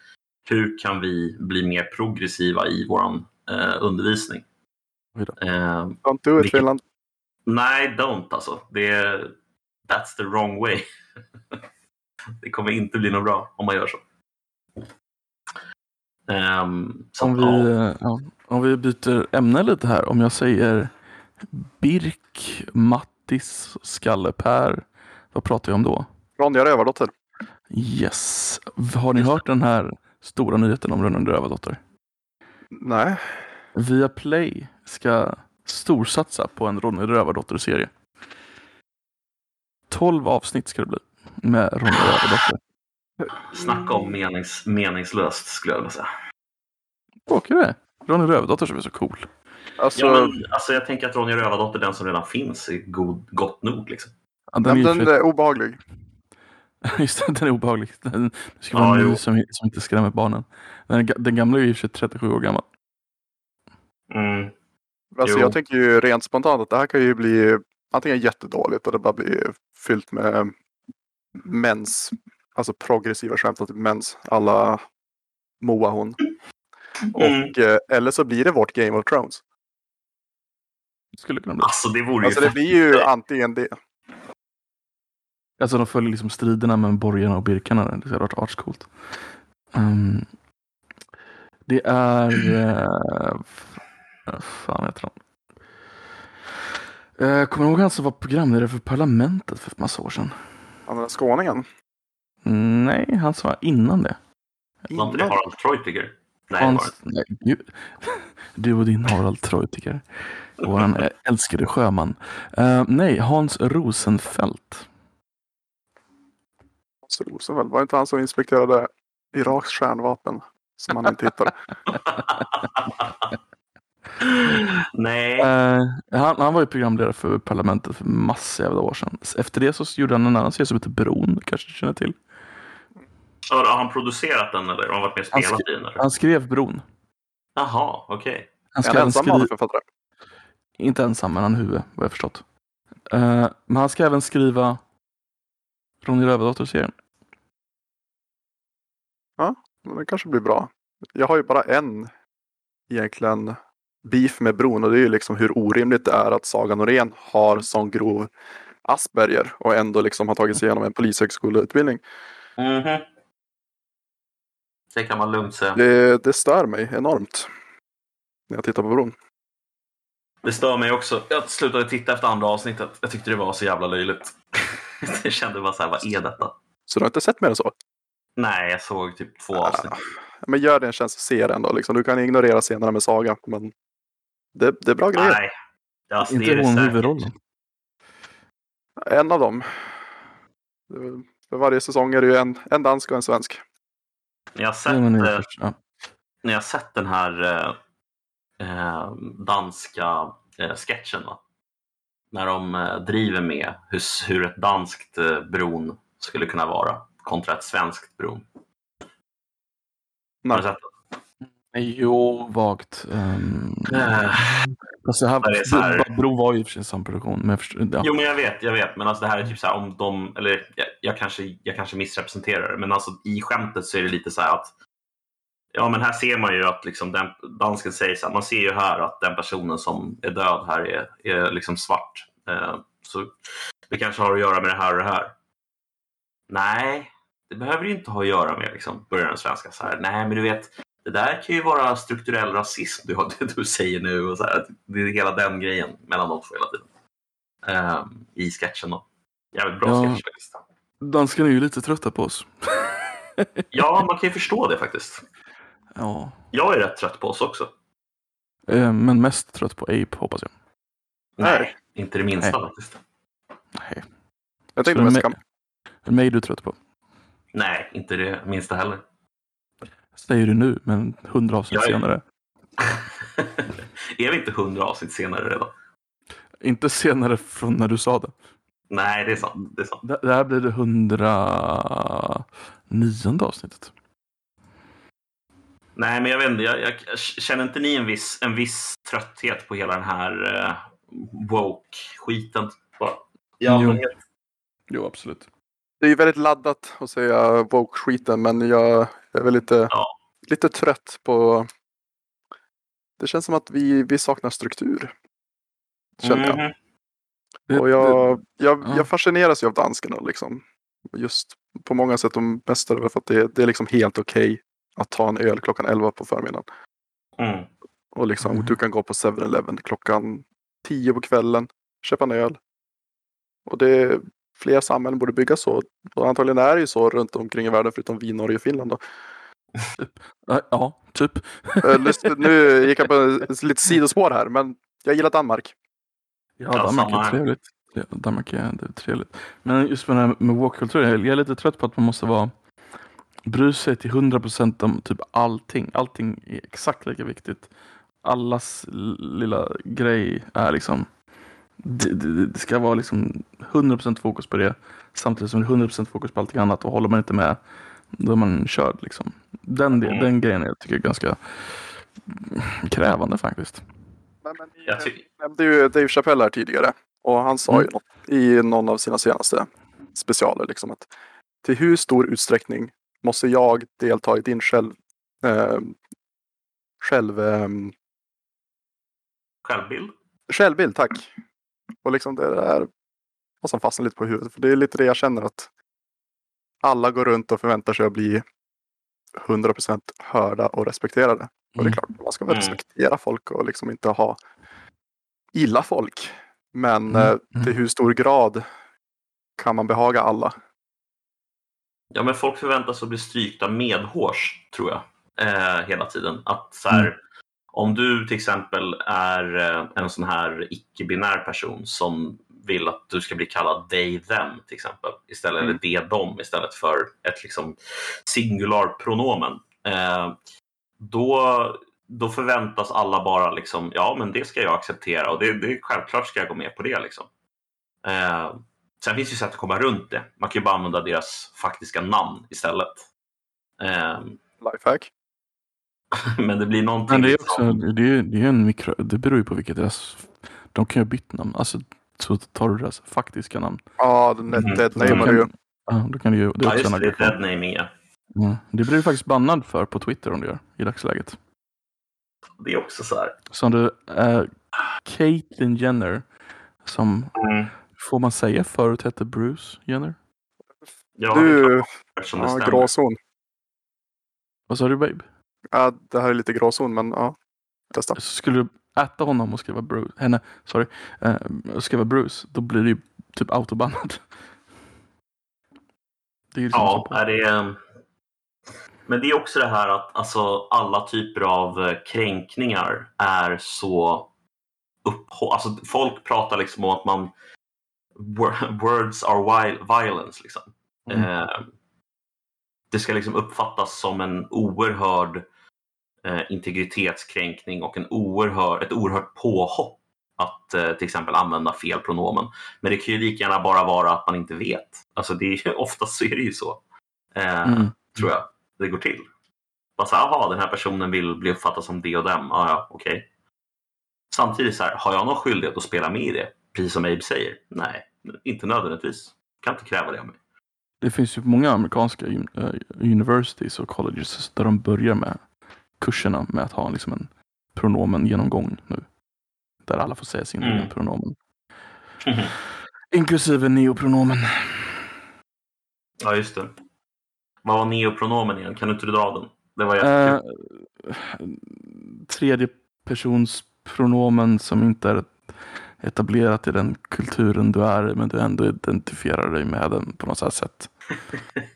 hur kan vi bli mer progressiva i vår undervisning. Don't do it Vilket- Finland. Nej, don't alltså. Det är, that's the wrong way. <laughs> det kommer inte bli något bra om man gör så. Så Om vi, ja. ja, om vi byter ämne lite här. Om jag säger Birk, Mattis, Skalle-Per. Vad pratar jag om då? Ronja Rövardotter. Yes. Har ni hört den här stora nyheten om Rönnande Rövardotter? Nej. Via Play ska storsatsa på en Ronny Rövardotter-serie. 12 avsnitt ska det bli med Ronny Rövardotter. Snacka om menings, meningslöst skulle jag vilja säga. Tråkigt det. Ronny Rövardotter som är så cool. Alltså, Ja, men, alltså, jag tänker att Ronja Rövardotter, den som redan finns, är god, gott nog. Liksom. Ja, den, den för- är obehaglig. <laughs> Just det, den är obehaglig. Den, det ska vara Ja, en ny som, som inte skrämmer barnen. Den, den gamla är ju i och för sig 37 år gammal. Mm. Alltså, Jo. jag tänker ju rent spontant att det här kan ju bli antingen jättedåligt och det bara blir fyllt med mens, alltså progressiva skämt om typ mens, alla Moa hon. Mm. Och, eh, eller så blir det vårt Game of Thrones. Skulle kunna bli. Alltså det vore Alltså ju... det blir ju antingen det. Alltså de följer liksom striderna med borgarna och birkarna. där. Det hade varit artscoolt. Um, det är... Uh, fan heter han? Uh, kommer du ihåg han som var programledare för Parlamentet för massa år sedan? Han är skåningen. Nej, han var innan det. Var inte det. Harald Treutiger? Nej, Hans, nej, gud. Du och din Harald Treutiger. Vår <laughs> älskade sjöman. Eh, nej, Hans Rosenfeldt. Hans Rosenfeldt, var det inte han som inspekterade Iraks kärnvapen? Som han inte hittade. <laughs> Nej. Eh, han, han var ju programledare för Parlamentet för massa jävla år sedan. Efter det så gjorde han en annan serie som heter Bron, kanske du känner till. Har har han producerat den eller har han varit med och Han spelat skri- i den? Eller? Han skrev Bron. Jaha, okej. Han En skrev även ensam skri- manusförfattare. Inte ensam, men han huvud, vad jag förstått. Eh, men han ska även skriva Ronny Rövardotter-serien. Men det kanske blir bra. Jag har ju bara en egentligen beef med bron och det är ju liksom hur orimligt det är att Saga Norén har sån grov Asperger och ändå liksom har tagit sig igenom en polishögskoleutbildning. Mhm. Det kan man lugnt säga. Det, det stör mig enormt när jag tittar på bron. Det stör mig också. Jag slutade titta efter andra avsnittet. Jag tyckte det var så jävla löjligt. <laughs> jag kände bara så här, vad är detta? Så du har inte sett mer än så? Nej, jag såg typ två avsnitt. Men gör det en tjänst att se den då. Liksom. Du kan ignorera scenerna med Saga. Men det, det är bra grejer. Nej. Alltså, Inte det hon huvudrollen. En av dem. För varje säsong är det ju en, en dansk och en svensk. När jag har sett, först- ja. när jag har sett den här eh, eh, danska eh, sketchen, va? när de eh, driver med hur, hur ett danskt eh, bron skulle kunna vara kontra ett svenskt bron. Har Nej. du sett Jo, vagt. Um? Eh, alltså, här, det är så här- Bro- var ju i och för sig samma produktion. Men förstår, ja. Jo, men jag vet, jag vet. Men alltså det här är typ så här om de, eller jag, jag, kanske, jag kanske missrepresenterar det, men alltså i skämtet så är det lite så här att Ja, men här ser man ju att liksom den, dansken säger så här, man ser ju här att den personen som är död här är, är liksom svart. Eh, så det kanske har att göra med det här och det här. Nej, det behöver det inte ha att göra med, liksom, börjar den svenska så här. Nej, men du vet, det där kan ju vara strukturell rasism du, har- <laughs> det du säger nu. Och så här. Det är hela den grejen mellan de två hela tiden. Eh, I sketchen då. Jävligt bra Ja. sketch faktiskt. Danskarna är ju lite trötta på oss. <laughs> Ja, man kan ju förstå det faktiskt. Ja. Jag är rätt trött på oss också. Eh, Men mest trött på Ape, hoppas jag. Nej, inte det minsta Nej. faktiskt. Nej. Jag tänkte mest mig- kan... Mig är du trött på. Nej, inte det minsta heller. Säger du nu, men hundra avsnitt är- senare. <laughs> är vi inte hundra avsnitt senare redan? Inte senare från när du sa det. Nej, det är sant. Det är sant. Det, det här blir det hundra nionde avsnittet. Nej, men jag vet inte. Jag, jag, känner inte ni en viss, en viss trötthet på hela den här uh, woke-skiten? I Jo. Jo, absolut. Det är ju väldigt laddat att säga woke-skiten men jag är väl lite, Ja. lite trött på... Det känns som att vi, vi saknar struktur. Känner jag. Mhm. Och jag, jag, ja. jag fascineras ju av danskarna liksom. Just på många sätt de bästa över för att det, det är liksom helt okej att ta en öl klockan 11 på förmiddagen. Mm. Och liksom Mm. du kan gå på 7-Eleven klockan 10 på kvällen, köpa en öl. Och det fler samhällen borde byggas så. Och antagligen är det ju så runt omkring i världen förutom vi, Norge och Finland. Då. det, ja, typ. Eh, nu gick jag på lite sidospår här men jag gillar Danmark. Ja, Danmark är trevligt. Danmark är, det är trevligt. Men just med det här med walkkultur, jag är lite trött på att man måste vara bry sig till 100% om typ allting. Allting är exakt lika viktigt. Allas lilla grej är liksom det, det, det ska vara liksom 100% fokus på det samtidigt som det är 100% fokus på allting annat och håller man inte med då är man körd liksom. Den, Mm. den grejen jag tycker jag är ganska krävande faktiskt. Men, men Jag nämnde ju Dave Chappelle här tidigare. Och han sa ju Mm. något i någon av sina senaste specialer. Liksom att till hur stor utsträckning måste jag delta i din själv... Eh, själv... Eh, Självbild? Självbild, tack. Och liksom det där vad som fastnar lite på huvudet. För det är lite det jag känner att alla går runt och förväntar sig att bli 100% hörda och respekterade. Och det är Mm. klart, man ska väl Mm. respektera folk och liksom inte ha illa folk. Men Mm. eh, Mm. till hur stor grad kan man behaga alla? Ja, men folk förväntas att bli strykta medhårs, tror jag, eh, hela tiden. Att så här, Mm. Om du till exempel är eh, en sån här icke-binär person som vill att du ska bli kallad they, them till exempel, istället, Mm. eller de, dem istället för ett liksom singularpronomen. Eh, då, då förväntas alla bara liksom, ja men det ska jag acceptera och det, det, självklart ska jag gå med på det. Liksom. Eh, sen finns det ju sätt att komma runt det. Man kan ju bara använda deras faktiska namn istället. Eh, Lifehack. <laughs> men det blir någonting Men det är liksom- också, det är, det är en mikro, det beror ju på vilket deras, de kan ju ha bytt namn. Alltså så tar du deras faktiska namn. Ja, den dead Då name är kan, det ju. ja, då kan du ju, det är Ja, just det. Det är ja. Ja, det blir du faktiskt bannad för på Twitter om du gör i dagsläget. Det är också så här. Som du, äh, Caitlyn Jenner, som Mm. får man säga förut hette Bruce Jenner? Ja, det är Du, det ja, stämmer. gråzon. Vad sa du babe? Ja, det här är lite gråzon, men ja. Testa. Så skulle du äta honom och skriva Bruce, henne, sorry, eh, och skriva Bruce, då blir det ju typ autobannad. Det är ju liksom Ja, är det... Men det är också det här att alltså, alla typer av eh, kränkningar är så upphå... Alltså, folk pratar liksom om att man... wor- <laughs> Words are violence. Liksom. Mm. Eh, det ska liksom uppfattas som en oerhörd eh, integritetskränkning och en oerhör, ett oerhört påhopp att eh, till exempel använda fel pronomen. Men det kan ju lika gärna bara vara att man inte vet. Alltså det är, <laughs> oftast så är det ju så. Eh, Mm. Tror jag det går till. Bara så här, jaha, den här personen vill bli uppfattad som det och dem. Ja, ja, okej. Samtidigt så här, har jag någon skyldighet att spela med i det? Precis som Abe säger. Nej, inte nödvändigtvis. Kan inte kräva det av mig. Det finns ju många amerikanska un- eh, universities och colleges där de börjar med kurserna med att ha liksom en pronomen genomgång nu. Där alla får säga sin Mm. egen pronomen. Inklusive neopronomen. Ja, just det. Vad var neopronomen igen? Kan du inte dra den? Det var jättekul. Eh, tredje persons pronomen som inte är etablerat i den kulturen du är i, men du ändå identifierar dig med den på något sätt.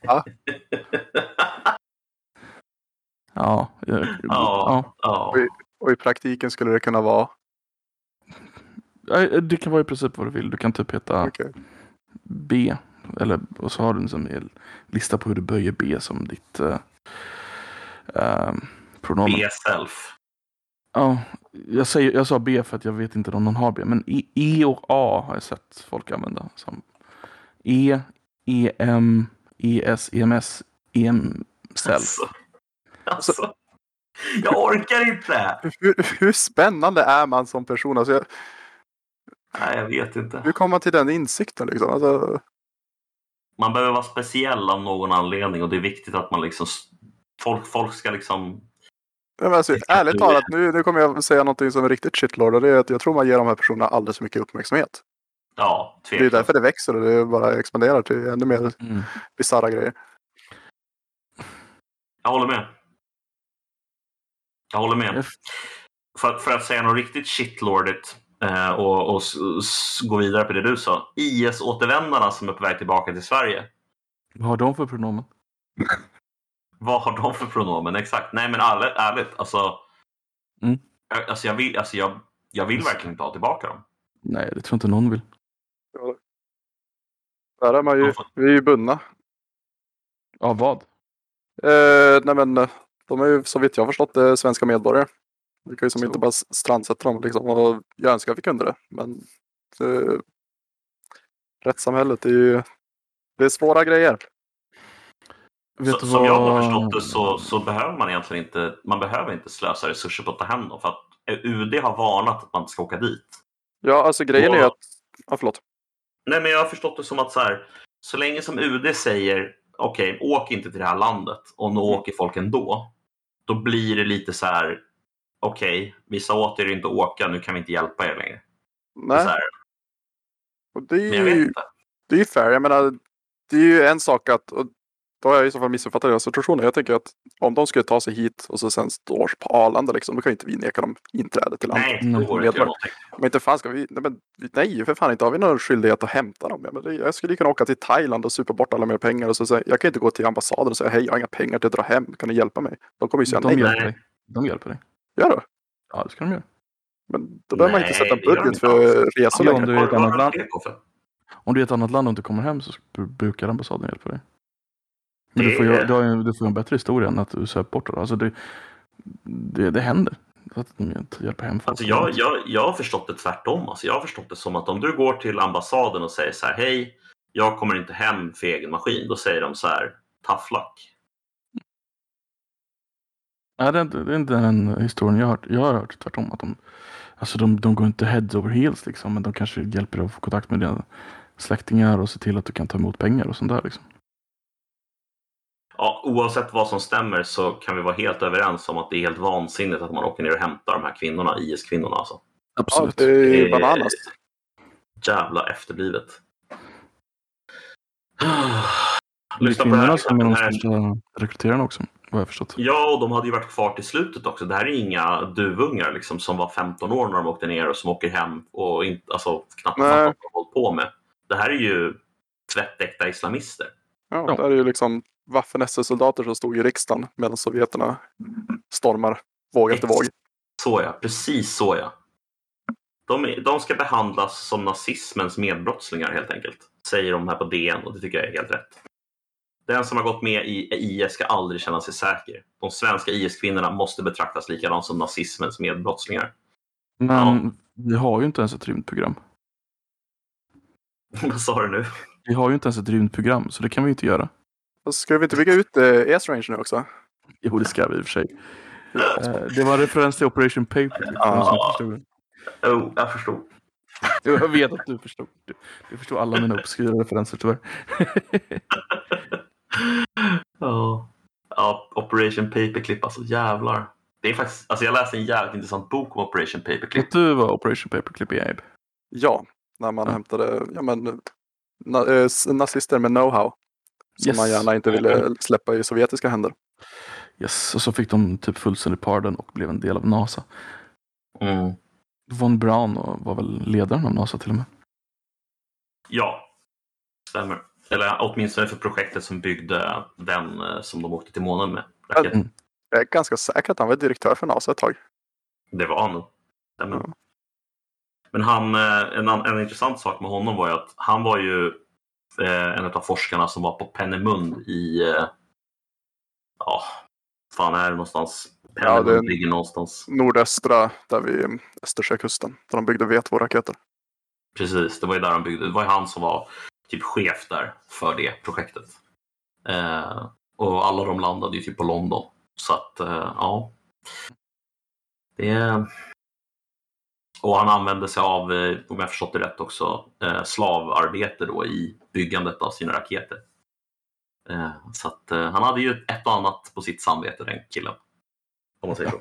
Ja, <laughs> jag, Ja. ja. Och i praktiken skulle det kunna vara... ja. Det kan vara i princip vad du vill. Du kan typ heta Okej. B. Eller, och så har du liksom en lista på hur du böjer B som ditt uh, pronomen. B-self. Ja, jag, säger, jag sa B för att jag vet inte om någon har B. Men E, e och A har jag sett folk använda. Som E, EM, ES, EMS, EM, self. Alltså. <laughs> alltså. Jag orkar inte! Hur, hur spännande är man som person? Alltså, jag, Nej, jag vet inte. hur kommer man till den insikten? Liksom? Alltså, Man behöver vara speciell av någon anledning och det är viktigt att man liksom... Folk, folk ska liksom... Ja, men alltså, ärligt talat, nu, nu kommer jag säga någonting som är riktigt shitlord och det är att jag tror man ger de här personerna alldeles för mycket uppmärksamhet. Ja, Det är tveklöst. därför det växer och det bara expanderar till ännu mer Mm. bisarra grejer. Jag håller med. Jag håller med. För, för att säga något riktigt shitlordigt eh, och, och s, gå vidare på det du sa. IS-återvändarna som är på väg tillbaka till Sverige. Vad har de för pronomen? <laughs> Vad har de för pronomen? Exakt. Nej, men ärligt, ärligt alltså, Mm. jag, alltså, jag, vill, alltså jag, jag vill verkligen inte ha tillbaka dem. Nej, det tror inte någon vill. Där är man ju, vi är ju bundna. Ja, vad? Eh, nej men, eh, de är ju så vitt jag har förstått det svenska medborgare. Vi kan ju som Så. inte bara strandsätta dem liksom. Och jag önskar att vi kunde det. Men eh, rättssamhället är ju, det är svåra grejer. Vet Så, du som jag har vad- förstått det så, så behöver man egentligen inte, man behöver inte slösa resurser på att ta hem dem. För att UD har varnat att man inte ska åka dit. Ja, alltså grejen är ju Ja. att, ja förlåt. Nej, men jag har förstått det som att så, här, så länge som UD säger okej, åk inte till det här landet och nu åker folk ändå. Då blir det lite så här, okej, vi sa åt er inte åka, nu kan vi inte hjälpa er längre. Nej, och det är ju det är ju fair. Jag menar, det är ju en sak att, och då har jag i så fall missuppfattat deras situationen. Jag tänker att om de skulle ta sig hit och så sen står på Arlanda, liksom, då kan ju inte vi neka dem inträde till landet. Nej, då går det inte. Men inte fan ska vi, nej, men, nej för fan inte har vi någon skyldighet att hämta dem. Ja, men det, jag skulle ju kunna åka till Thailand och supa bort alla mina pengar och så säga, jag kan inte gå till ambassaden och säga hej, jag har inga pengar till att dra hem, kan ni hjälpa mig? De kommer ju säga De nej. hjälper dig. De hjälper dig. Gör det? Ja, det ska de göra. Men då behöver man inte sätta en det de budget för resor längre. om du är i ett annat land. det? Om du är i ett annat land och inte kommer hem så br- brukar ambassaden hjälpa dig. Men Det du får, ju, du, har ju, du får ju en bättre historia än att du söp bort det. Alltså det, det, det händer. Att de inte hjälper hem folk. Alltså jag, jag, jag har förstått det tvärtom. Alltså jag har förstått det som att om du går till ambassaden och säger så här, hej, jag kommer inte hem för egen maskin. Då säger de så här, luck. Nej, det, är inte- det är inte den historien jag har hört. Jag har hört tvärtom. Att de, alltså de, de går inte heads over heels liksom. Men de kanske hjälper dig att få kontakt med dina släktingar och se till att du kan ta emot pengar och sånt där. Liksom. Ja, oavsett vad som stämmer så kan vi vara helt överens om att det är helt vansinnigt att man åker ner och hämtar de här kvinnorna, IS-kvinnorna alltså. Ja, Absolut. det är ju bananas. Jävla efterblivet. Lyssna på det här. som är de här största rekryterarna också. Vad jag förstått. Ja, och de hade ju varit kvar till slutet också. Det här är inga duvungar liksom, som var 15 år när de åkte ner och som åker hem och inte, alltså, knappt Nej. fattar vad de hållit på med. Det här är ju tvättäkta islamister. Ja, Ja. det är ju liksom Waffen-SS-soldater som stod i riksdagen medan sovjeterna stormar våg efter våg. Så ja, precis så ja. De, de ska behandlas som nazismens medbrottslingar helt enkelt. Säger de här på DN och det tycker jag är helt rätt. Den som har gått med i IS ska aldrig känna sig säker. De svenska IS-kvinnorna måste betraktas likadant som nazismens medbrottslingar. Men vi har ju inte ens ett rymdprogram. <laughs> Vad sa du nu? Vi har ju inte ens ett rymdprogram, så det kan vi inte göra. Och Ska vi inte bygga ut eh, S-range nu också? Jo, det ska vi i och för sig. Eh, Det var en referens till Operation Paperclip. för de som inte förstod det. Oh, jag förstod. <laughs> Jag vet att du förstod. Du, du förstod alla mina obskyra referenser tyvärr. <laughs> Ja. ja, Operation Paperclip, alltså jävlar. Det är faktiskt, alltså jag läste en jävligt intressant bok om Operation Paperclip. Vet du vad Operation Paperclip är, Abe? Ja, när man Ja. hämtade ja, men, na, eh, nazister med know-how. Som Yes. man gärna inte ville släppa i sovjetiska händer. Yes, och så fick de typ fullständig pardon och blev en del av NASA. Mm. Von Braun var väl ledaren av NASA till och med. Ja, stämmer. Eller åtminstone för projektet som byggde den eh, som de åkte till månen med. Raket. Mm. Jag är ganska säker att han var direktör för NASA ett tag. Det var han nog. Stämmer. Ja. Men han, eh, en, en intressant sak med honom var ju att han var ju en av forskarna som var på Pennemund i... Eh, ja, fan är det någonstans? Ja, Pennemund det- ligger någonstans. Nordöstra, där vid Östersjökusten. Där de byggde V2-raketer. Precis, det var ju där han byggde. Det var ju han som var typ chef där för det projektet. Eh, och alla de landade ju typ på London. Så att, eh, ja. Det... Och han använde sig av, eh, om jag förstått det rätt också, eh, slavarbete då i byggandet av sina raketer. Eh, så att han hade ju ett och annat på sitt samvete den killen. Om man säger så.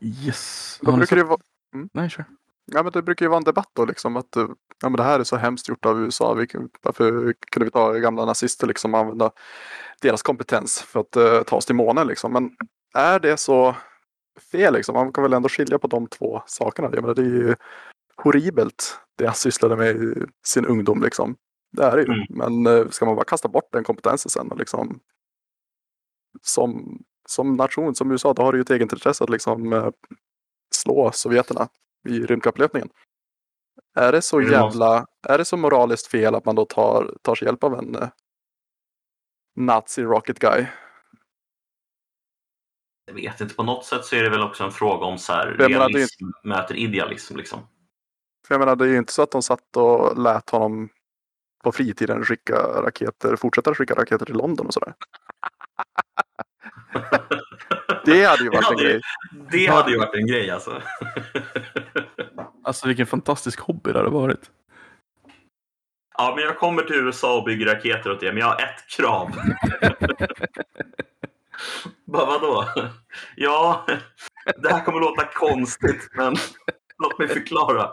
Yes. Då brukar det, vara, Nej, kör. ja, men det brukar ju vara en debatt då liksom att ja, men det här är så hemskt gjort av USA. Vi, kan- varför kunde vi ta gamla nazister liksom och använda deras kompetens för att eh, ta oss till månen liksom. Men är det så fel liksom? Man kan väl ändå skilja på de två sakerna. Jag menar, det är ju horribelt det han sysslade med i sin ungdom liksom. Det är det ju. Mm. Men eh, ska man bara kasta bort den kompetensen sen och liksom som, som nation, som USA, då har du ju ett eget intresse att liksom eh, slå sovjeterna i rymdkapplöpningen. Är det så måste- jävla, är det så moraliskt fel att man då tar, tar sig hjälp av en eh, nazi rocket guy? Jag vet inte, på något sätt så är det väl också en fråga om så här, Jag menar, det realism möter idealism. Liksom. För jag menar, det är ju inte så att de satt och lät honom på fritiden skicka raketer, fortsätta skicka raketer till London och sådär. <laughs> Det hade ju varit en hade ju- grej. Det hade ju varit en grej alltså. Alltså vilken fantastisk hobby det hade varit. Ja, men jag kommer till USA och bygger raketer åt er, men jag har ett krav. <laughs> <laughs> Bara vadå? <laughs> Ja, <laughs> det här kommer låta konstigt, men låt mig förklara.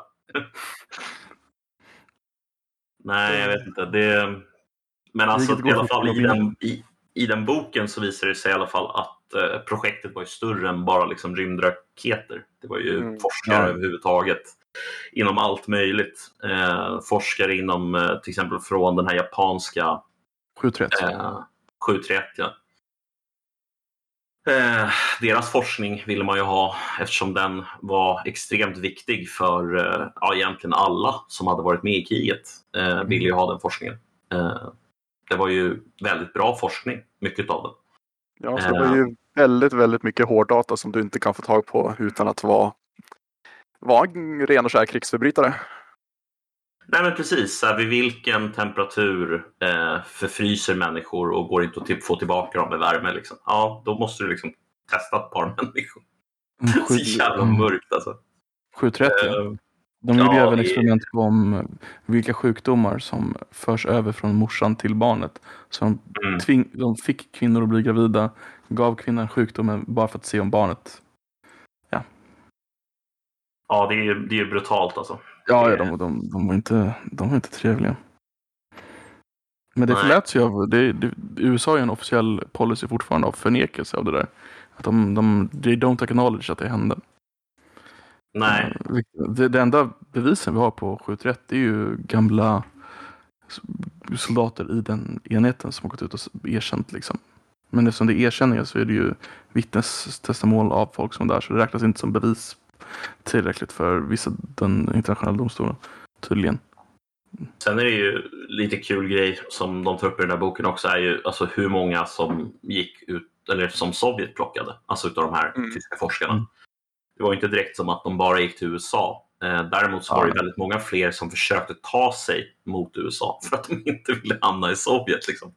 Nej, jag vet inte. Det... Men alltså i alla fall i den, i, i den boken så visar det sig i alla fall att eh, projektet var ju större än bara liksom rymdraketer. Det var ju Mm. forskare Ja. överhuvudtaget inom allt möjligt. Eh, forskare inom eh, till exempel från den här japanska 731. eh, 731. Ja. Eh, deras forskning ville man ju ha eftersom den var extremt viktig för eh, ja, egentligen alla som hade varit med i kriget. Eh, ville ju ha den forskningen. Eh, det var ju väldigt bra forskning, mycket av den. Ja, så det var ju väldigt, väldigt mycket hårddata som du inte kan få tag på utan att vara, vara en ren och skär krigsförbrytare. Nej men precis, vid vilken temperatur eh, förfryser människor och går inte att typ få tillbaka dem med värme. Liksom. Ja, då måste du liksom testa ett par <laughs> människor. Mm, Så jävla mm, mörkt alltså. 730. ja. Eh, De gjorde Ja, även experiment på om vilka sjukdomar som förs över från morsan till barnet. Så de, Mm. tving, de fick kvinnor att bli gravida, gav kvinnan sjukdomen bara för att se om barnet. Ja, det är det är brutalt alltså. Ja, ja de, de, de, var inte, de var inte trevliga. Men det Nej. förläts ju av, det, det, USA har ju en officiell policy fortfarande av förnekelse av det där. Att de, de, they don't acknowledge att det hände. Nej, Eh, Det, det enda bevisen vi har på 730 är ju gamla soldater i den enheten som har gått ut och erkänt. Liksom. Men eftersom det är erkänningar så är det ju vittnestestamål av folk som är där så det räknas inte som bevis tillräckligt för vissa den internationella domstolen tydligen. sen är det ju lite kul grej som de tar upp i den här boken också är ju alltså hur många som gick ut eller som Sovjet plockade, alltså utav de här Mm. tyska forskarna. Mm. Det var inte direkt som att de bara gick till USA. Eh, däremot så var det väldigt många fler som försökte ta sig mot USA <laughs> för att de inte ville hamna i Sovjet. Liksom.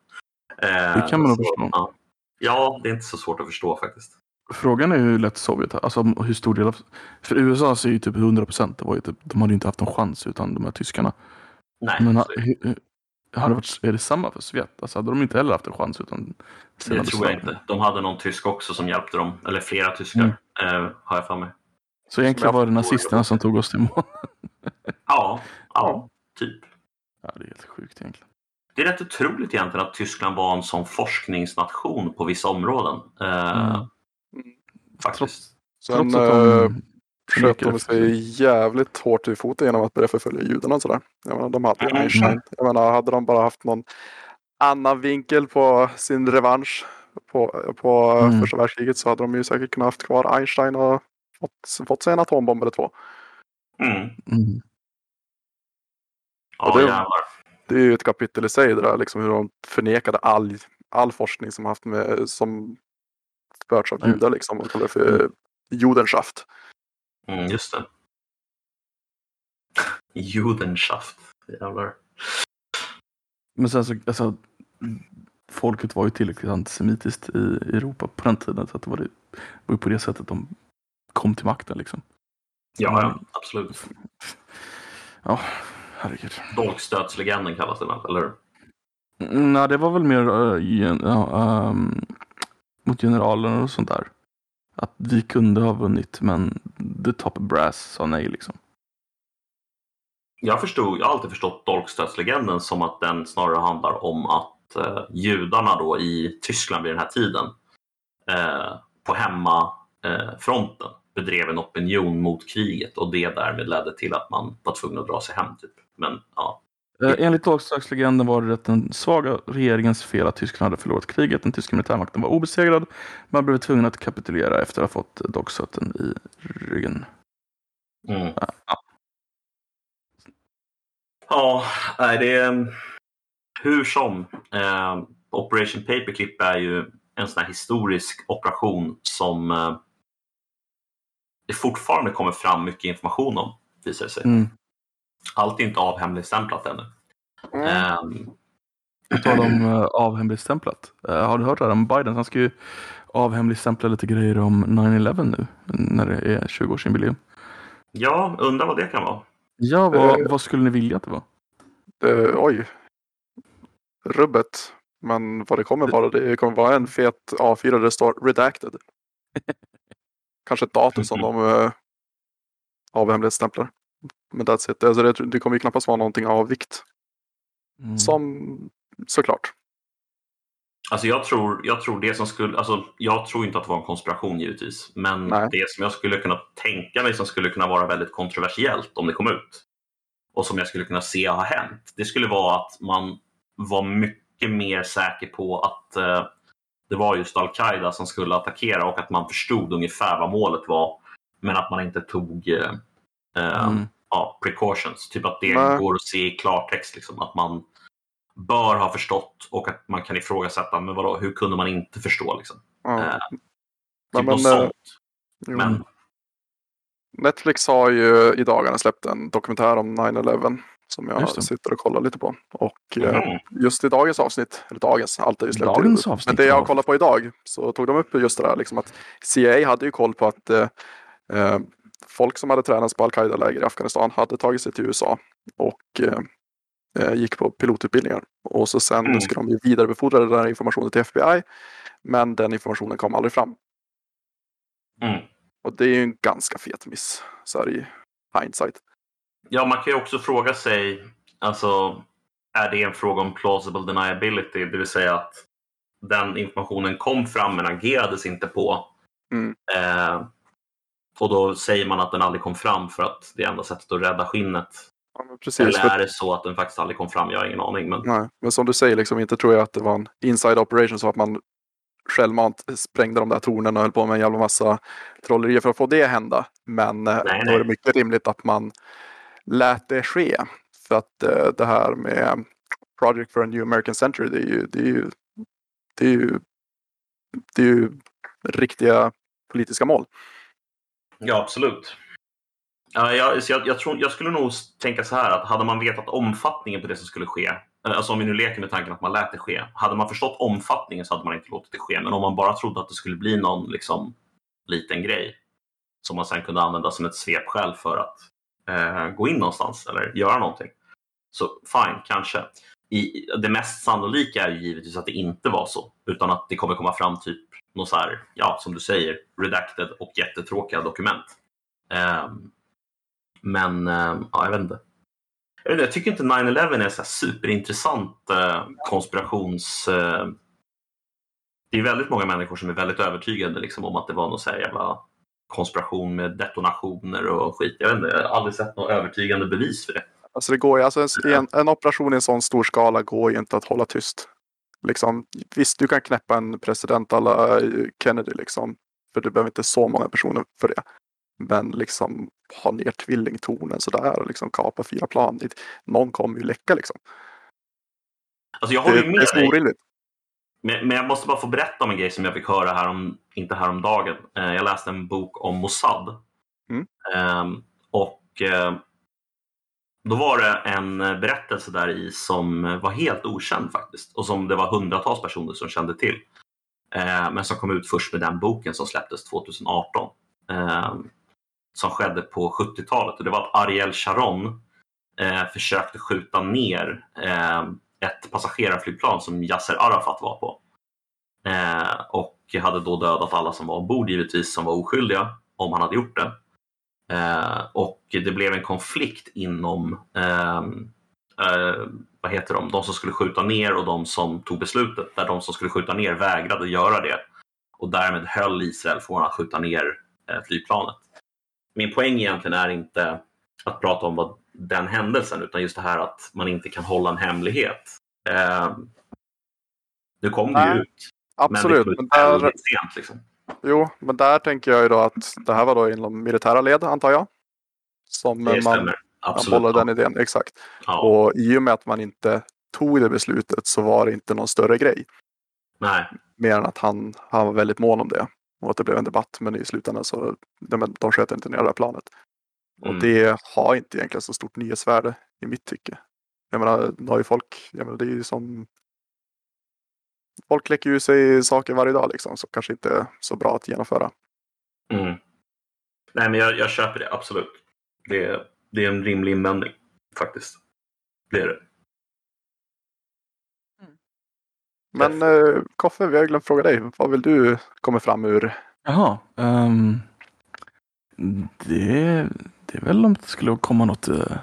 Eh, Det kan man nog så, förstå. Ja. ja, det är inte så svårt att förstå faktiskt. Frågan är hur lätt Sovjet har, alltså hur stor del av, för USA så är ju typ 100 procent, typ, de hade ju inte haft en chans utan de här tyskarna. Nej, Men ha, så- hur- hur- har det varit, är det samma för Sovjet? Alltså hade de inte heller haft en chans utan det tror jag inte. De hade någon tysk också som hjälpte dem, eller flera tyskar eh, har jag för mig. Så egentligen var det nazisterna som tog oss till månen. <laughs> Ja, ja, typ. Ja, det är helt sjukt egentligen. Det är rätt otroligt egentligen att Tyskland var en sån forskningsnation på vissa områden. Eh, Mm. Faktiskt. Sen Trots att eh, de sköt förnekar de det. sig jävligt hårt i foten genom att börja förfölja judarna och sådär. Jag menar, de hade ju Mm. Einstein. Jag menar, hade de bara haft någon annan vinkel på sin revansch på, på Mm. första världskriget så hade de ju säkert kunnat haft kvar Einstein och fått, fått sig en atombomb eller två. Mm. Mm. Ja, det- jävlar. Det är ju ett kapitel i sig det där, liksom hur de förnekade all, all forskning som haft med, som förts av Mm. judar liksom och kallade det för Judenschaft. Mm, just det. <laughs> Judenschaft. Jävlar. Men sen så, alltså, folket var ju tillräckligt antisemitiskt i Europa på den tiden. Så att det var, det var ju på det sättet de kom till makten liksom. Ja, ja, absolut. Ja, herregud. Dolkstötslegenden kallas den väl, eller hur? Mm, Nej, det var väl mer uh, ja, ehm, mot generalerna och sånt där. Att vi kunde ha vunnit men the top brass sa nej liksom. Jag, förstod, jag har alltid förstått dolkstötslegenden som att den snarare handlar om att eh, judarna då i Tyskland vid den här tiden eh, på hemmafronten eh, bedrev en opinion mot kriget och det därmed ledde till att man var tvungen att dra sig hem. Typ. Men ja, enligt Dolkstötslegenden var det den svaga regeringens fel att Tyskland hade förlorat kriget. Den tyska militärmakten var obesegrad. Man blev tvungen att kapitulera efter att ha fått Dolkstöten i ryggen. mm. Ja. Ja, det är hur som. Eh, Operation Paperclip är ju en sån här historisk operation som eh, det fortfarande kommer fram mycket information om, visar det sig. Mm. Allt är inte avhemligstämplat ännu. Eh, På tal om uh, avhemligstämplat. Eh, har du hört det här om Biden? Han ska ju avhemligstämpla lite grejer om 9-11 nu. När det är 20-årsjubileum. ja, undrar vad det kan vara. Ja, vad, Eh. vad skulle ni vilja att det var? Oj. Rubbet. Men vad det kommer vara, det kommer vara en fet A4 där det står redacted. <laughs> Kanske ett datum som de uh, avhemlighetsstämplar. Men that's it. Alltså det, det kommer ju knappast vara någonting av vikt. Mm. Som såklart. Alltså jag tror, jag tror det som skulle, alltså jag tror inte att det var en konspiration givetvis, men Nej. det som jag skulle kunna tänka mig som skulle kunna vara väldigt kontroversiellt om det kom ut och som jag skulle kunna se ha hänt, det skulle vara att man var mycket mer säker på att eh, det var just Al-Qaida som skulle attackera och att man förstod ungefär vad målet var, men att man inte tog eh, eh, Mm. Ja, precautions. Typ att det Nej. går att se i klartext. Liksom, att man bör ha förstått och att man kan ifrågasätta, men vadå, hur kunde man inte förstå? Liksom? Ja. Eh, Nej, typ men, något eh, sånt. jo, Men Netflix har ju i dagarna släppt en dokumentär om 9-11 som jag sitter och kollar lite på. Och eh, mm, just i dagens avsnitt, eller dagens, allt är ju släppt. Dagens avsnitt Men det jag kollat på idag så tog de upp just det där liksom att CIA hade ju koll på att eh, eh, folk som hade tränats på Al-Qaida-läger i Afghanistan hade tagit sig till USA och eh, eh, gick på pilotutbildningar. Och så sen Mm. ska de ju vidarebefordra den här informationen till FBI. Men den informationen kom aldrig fram. mm. Och det är ju en ganska fet miss så här i hindsight. Ja, man kan ju också fråga sig, alltså, är det en fråga om plausible deniability? Det vill säga att den informationen kom fram men agerades inte på. Mm. Eh, och då säger man att den aldrig kom fram för att det är enda sättet att rädda skinnet. Ja, precis. Eller är det så att den faktiskt aldrig kom fram? Jag har ingen aning. Men Nej, men som du säger, liksom, inte tror jag att det var en inside operation så att man självmant sprängde de där tornen och höll på med en jävla massa trollerier för att få det att hända. Men eh, Nej, då är det nej. mycket rimligt att man lät det ske. För att eh, det här med Project for a New American Century, det är ju, det är ju, det är ju, det är ju riktiga politiska mål. Ja, absolut. Jag, jag, jag, tror, jag skulle nog tänka så här att hade man vetat omfattningen på det som skulle ske, alltså om vi nu leker med tanken att man lät det ske, hade man förstått omfattningen så hade man inte låtit det ske. Men om man bara trodde att det skulle bli någon liksom, liten grej som man sen kunde använda som ett svepskäl för att eh, gå in någonstans eller göra någonting. Så fine, kanske. I, det mest sannolika är ju givetvis att det inte var så, utan att det kommer komma fram typ något så här, ja, som du säger, redacted och jättetråkiga dokument. Ehm, men ehm, ja, jag vet inte. Jag, vet inte, jag tycker inte 9-11 är så här superintressant eh, konspirations... Eh, det är väldigt många människor som är väldigt övertygade liksom, om att det var någon så här jävla konspiration med detonationer och skit. Jag vet inte, jag har aldrig sett något övertygande bevis för det. Alltså det går ju, alltså en, en operation i en sån stor skala går ju inte att hålla tyst. Liksom, visst, du kan knäppa en president alla Kennedy liksom. För du behöver inte så många personer för det. Men liksom ha ner tvillingtornen sådär och liksom kapa fyra plan. Det- Någon kommer ju läcka liksom. Alltså jag Det, håller det är med så dig. orimligt. Men, men jag måste bara få berätta om en grej som jag fick höra här om, inte häromdagen. Eh, jag läste en bok om Mossad. Mm. Ehm, och eh, då var det en eh, berättelse där i som eh, var helt okänd faktiskt. Och som det var hundratals personer som kände till. Eh, men som kom ut först med den boken som släpptes 2018. Eh, som skedde på 70-talet. Och det var att Ariel Sharon eh, försökte skjuta ner eh, ett passagerarflygplan som Yasser Arafat var på. Eh, och hade då dödat alla som var ombord givetvis, som var oskyldiga, om han hade gjort det. Eh, och det blev en konflikt inom ehm, eh, vad heter de? de som skulle skjuta ner och de som tog beslutet. Där de som skulle skjuta ner vägrade göra det. Och därmed höll Israel från att skjuta ner eh, flygplanet. Min poäng egentligen är inte att prata om vad den händelsen utan just det här att man inte kan hålla en hemlighet. Eh, nu kom det ju ut, Absolut. men det kom ut väldigt sent. Liksom. Jo, men där tänker jag ju då att det här var då inom militära led antar jag. Som Det man, stämmer. man Absolut. bollade den idén. Exakt. Ja. Och i och med att man inte tog det beslutet så var det inte någon större grej. Nej. Mer än att han, han var väldigt mån om det. Och att det blev en debatt. Men i slutändan så de, de sköt inte ner det här planet. Mm. Och det har inte egentligen så stort nyhetsvärde i mitt tycke. Jag menar, nu har ju folk, jag menar, det är ju som Folk läcker ju sig saker varje dag liksom, så kanske inte är så bra att genomföra. Mm. Nej, men jag, jag köper det, absolut. Det, det är en rimlig invändning, faktiskt. Det är det. Men eh, Koffe, vi har glömt fråga dig. Vad vill du komma fram ur? Jaha. ehm, det, det är väl om det skulle komma något uh,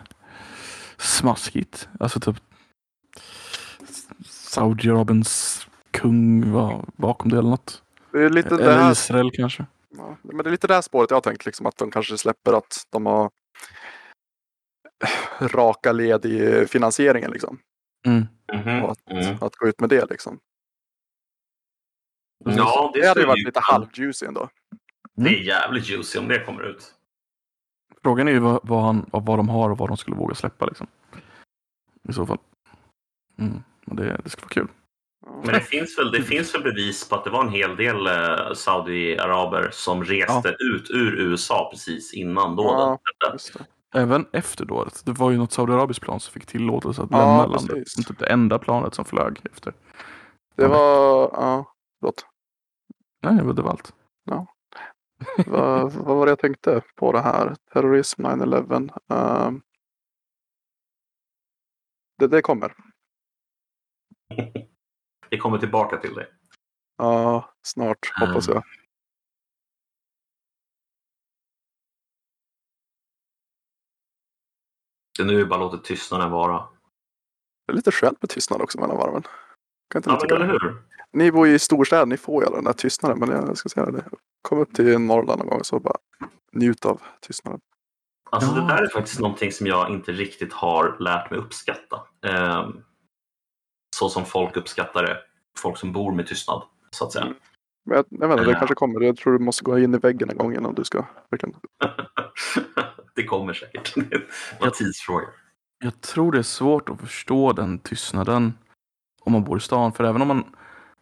smaskigt. Alltså typ Saudiarabiens kung var bakom det eller något. Det är lite Eller här, Israel kanske. ja, men det är lite det här spåret jag har tänkt liksom att de kanske släpper att de har raka led i finansieringen liksom. Mm. Och att, Mm. att gå ut med det liksom. Ja, det, Det hade ju varit lite halvjuicy ändå. Det är jävligt juicy om det kommer ut. Frågan är ju vad, vad, han, vad de har och vad de skulle våga släppa liksom. I så fall. Mm. Men det, det skulle vara kul. Men det finns, väl, det finns väl bevis på att det var en hel del eh, Saudi-araber som reste ut ur USA precis innan då. Ja, den- Just det. Även efter dådet. Det var ju något saudiarabiskt plan som fick tillåtelse att Ja, lämna landet. precis. Som typ det enda planet som flög efter. Det var, ja, förlåt. Nej, det var allt. vad, vad var det jag tänkte på det här? Terrorism, 9-11. ehm, det, det kommer. <laughs> Vi kommer tillbaka till det. Ja, snart hoppas jag. Det är nu vi bara låter tystnaden vara. Det är lite skönt med tystnad också mellan varven. Kan inte Ja, ni men tycka eller hur? Ni bor ju i storstäder, ni får ju alla den där tystnaden. Men jag ska säga det. Kom upp till Norrland någon gång så bara njut av tystnaden. Alltså Ja. det där är faktiskt någonting som jag inte riktigt har lärt mig uppskatta. Ehm, så som folk uppskattar det. Folk som bor med tystnad, så att säga. Mm. Men jag, jag vet inte, det Ja. kanske kommer. Jag tror du måste gå in i väggen en gång innan du ska verkligen. <laughs> det kommer säkert. <laughs> Det var en tidsfråga. Jag tror det är svårt att förstå den tystnaden om man bor i stan. För även om man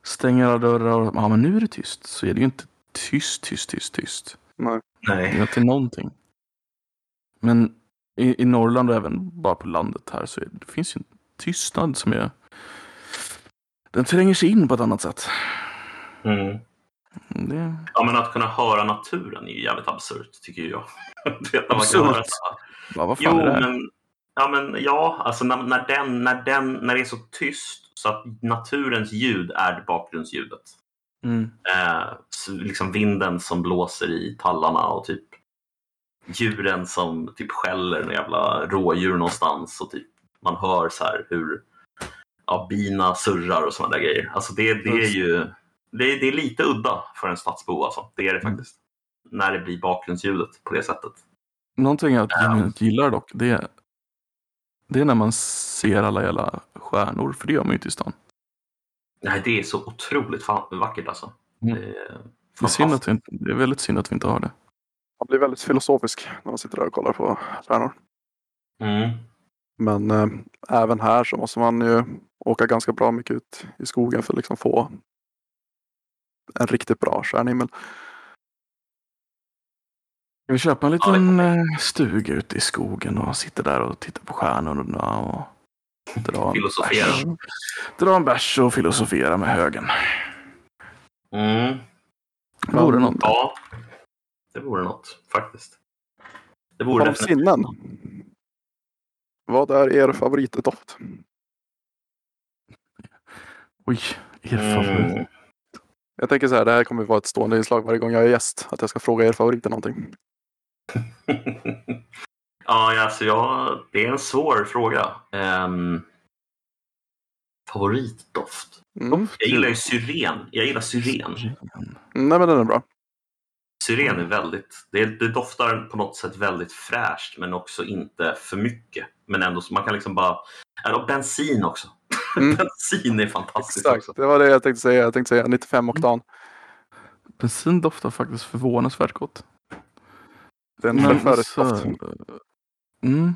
stänger alla dörrar och ja, men nu är det tyst så är det ju inte tyst, tyst, tyst, tyst. Nej. Nej. Ja, till någonting. Men i, i Norrland och även bara på landet här så är, det finns ju en tystnad som är... Den tränger sig in på ett annat sätt. Mm. Det, Ja, men att kunna höra naturen är ju jävligt absurt, tycker jag. <laughs> Vet, man Absurt? höra bara, vad Jo, fan är det här? men, ja, men ja, alltså när, när, den, när, den, när det är så tyst så att naturens ljud är bakgrundsljudet. Mm. Eh, liksom vinden som blåser i tallarna och typ djuren som typ skäller några jävla rådjur någonstans och typ man hör så här hur ja, bina surrar och sådana där grejer. Alltså det, det är ju det är, det är lite udda för en stadsbo alltså. Det är det Mm. faktiskt. När det blir bakgrundsljudet på det sättet. Någonting jag Ja. genuint gillar dock, det är, det är när man ser alla jävla stjärnor. För det gör man ju inte i stan. Nej, det är så otroligt vackert alltså. Mm. Det är Det är, synd att vi det är väldigt synd att vi inte har det. Man blir väldigt filosofisk när man sitter där och kollar på stjärnor. Mm. Men eh, även här så måste man ju åka ganska bra mycket ut i skogen för att liksom få en riktigt bra stjärnhimmel. Ska vi köpa en Ja, liten kommer. eh, stuga ute i skogen och sitta där och titta på stjärnorna och dra en Filosofera. bärs. Dra en bärs och filosofera med högen. Mm. Det vore något. Ja, det vore något faktiskt. Det vore de definitivt. sinnen. Vad är er favoritdoft? Oj, er favorit. Mm. Jag tänker så här, det här kommer vara ett stående inslag varje gång jag är gäst. Att jag ska fråga er favorit eller någonting. <laughs> ja, alltså jag, det är en svår fråga. Um, favoritdoft? Mm. Jag gillar ju syren. Jag gillar syren. Nej men den är bra. Syren är väldigt, det, det doftar på något sätt väldigt fräscht men också inte för mycket. Men ändå så man kan liksom bara, ja, bensin också. <laughs> Mm. bensin är fantastiskt Exakt, också. det var det jag tänkte säga. Jag tänkte säga 95 oktan. Bensin doftar faktiskt förvånansvärt gott. Det är en Men Mm.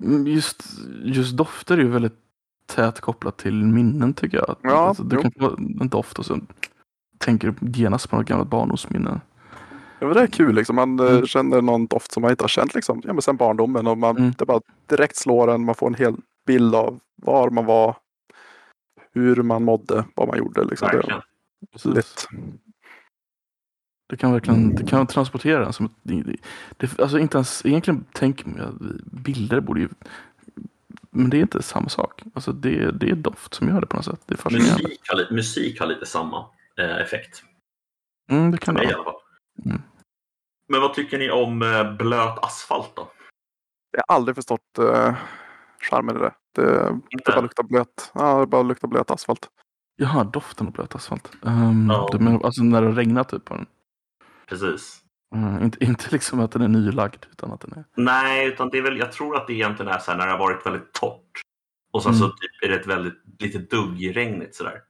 Mm, Just, just dofter är ju väldigt tät kopplat till minnen tycker jag. Ja, alltså, du jo. kan få en doft och så tänker du genast på något gammalt barndomsminne. Ja, men det är kul liksom. Man eh, Mm. känner någon doft som man inte har känt liksom. Ja, men sen barndomen. Och man, Mm. Det bara direkt slår en. Man får en hel bild av var man var. Hur man mådde. Vad man gjorde. Liksom. Det Verkligen. lätt. Det kan verkligen det kan transportera en som ett, det, det, det, alltså inte ens, egentligen tänker man att bilder borde ju men det är inte samma sak. Alltså det, det är doft som gör det på något sätt. Det är fascinerande. Musik har, li- musik har lite samma eh, effekt. Mm, det kan det i alla fall. Mm. Men vad tycker ni om eh, blöt asfalt då? Jag har aldrig förstått uh, charmen i det. Det, det bara luktar blöt. Ja, det bara luktar blöt asfalt. Jaha, doften av blöt asfalt. Um, Ja. du menar, alltså när det regnar typ på den? Precis. Mm, inte, inte liksom att den är nylagd utan att den är... Nej, utan det är väl, jag tror att det egentligen är så här när det har varit väldigt torrt. Och sen så Mm. typ är det ett väldigt lite duggregnigt sådär.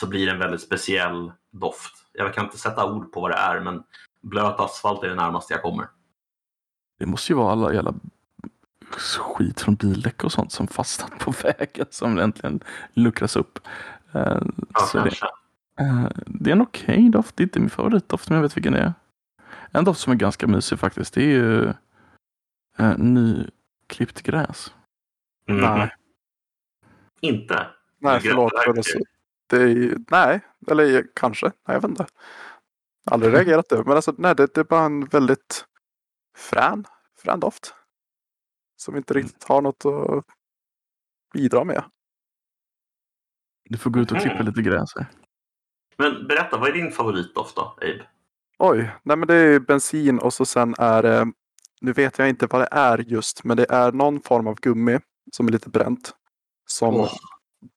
Så blir det en väldigt speciell doft. Jag kan inte sätta ord på vad det är, men blöt asfalt är det närmaste jag kommer. Det måste ju vara alla jävla skit från bildäck och sånt som fastnat på <laughs> vägen som äntligen luckras upp. Eh, Ja, så det, eh, det är en okej doft. Det är inte min favoritdoft, men jag vet vilken det är. En doft som är ganska mysig faktiskt, det är ju eh, nyklippt gräs. Mhm. Nej. Inte? Nej, förlåt. det är, ju- nej, eller kanske. Nej, jag vet inte. Aldrig reagerat det. Men alltså, nej, det, det är bara en väldigt frän, frän doft. Som inte riktigt har något att bidra med. Du får gå ut och klippa Mhm. lite gräs här. Men berätta, vad är din favoritdoft då, Abe? Oj, nej men det är bensin och så sen är det, nu vet jag inte vad det är just, men det är någon form av gummi som är lite bränt. Som Åh.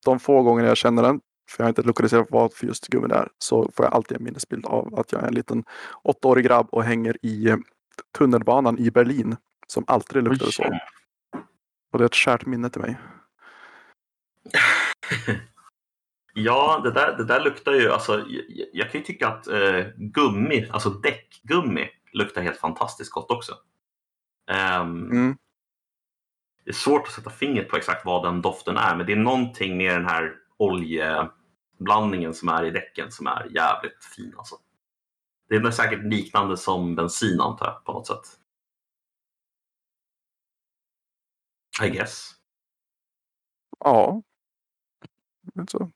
de få gånger jag känner den, för jag har inte lokaliserat vad för just det är, så får jag alltid en minnesbild av att jag är en liten åttaårig grabb och hänger i eh, tunnelbanan i Berlin. Som alltid luktade Oj. så. Och det är ett kärt minne till mig. <laughs> Ja, det där, det där luktar ju, alltså, jag, jag kan ju tycka att eh, gummi, alltså däckgummi, luktar helt fantastiskt gott också. Ehm, Mm. Det är svårt att sätta fingret på exakt vad den doften är, men det är någonting med den här oljeblandningen som är i däcken som är jävligt fin. Alltså. Det är säkert liknande som bensin antar jag, på något sätt. I guess. Ja. Så.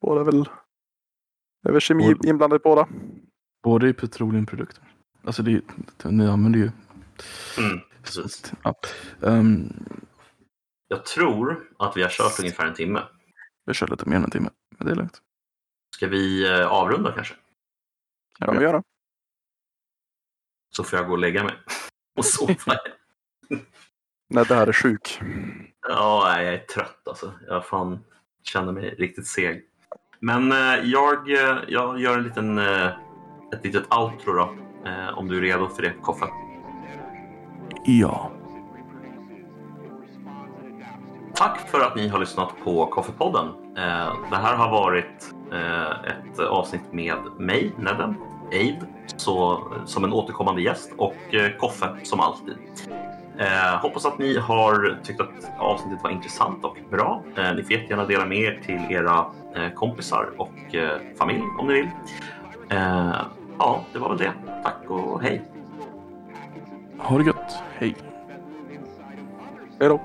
Båda är väl, det är väl kemi Båda- inblandat i båda. Båda är petroleumprodukter. Alltså det, är- ni använder ju... Mm, precis. Ja. Ehm, Jag tror att vi har kört ungefär en timme. jag kör lite mer än en timme, men det är lugnt. Ska vi eh, avrunda kanske? Kan vi göra. Så får jag gå och lägga mig <laughs> och sova. <laughs> När det här är sjuk. ja, jag är trött alltså. Jag fan känner mig riktigt seg. Men eh, jag, eh, jag gör en liten, ett litet outro då. Om du är redo för det, Koffe. Ja. Tack för att ni har lyssnat på Koffepodden. Eh, det här har varit eh, ett avsnitt med mig, Nedden, Aid, så, som en återkommande gäst och eh, Koffe som alltid. Eh, hoppas att ni har tyckt att avsnittet var intressant och bra. Eh, ni får jättegärna dela med er till era eh, kompisar och eh, familj om ni vill. Eh, ja, det var väl det. Tack och hej! Ha det gött. Hej. Hej då.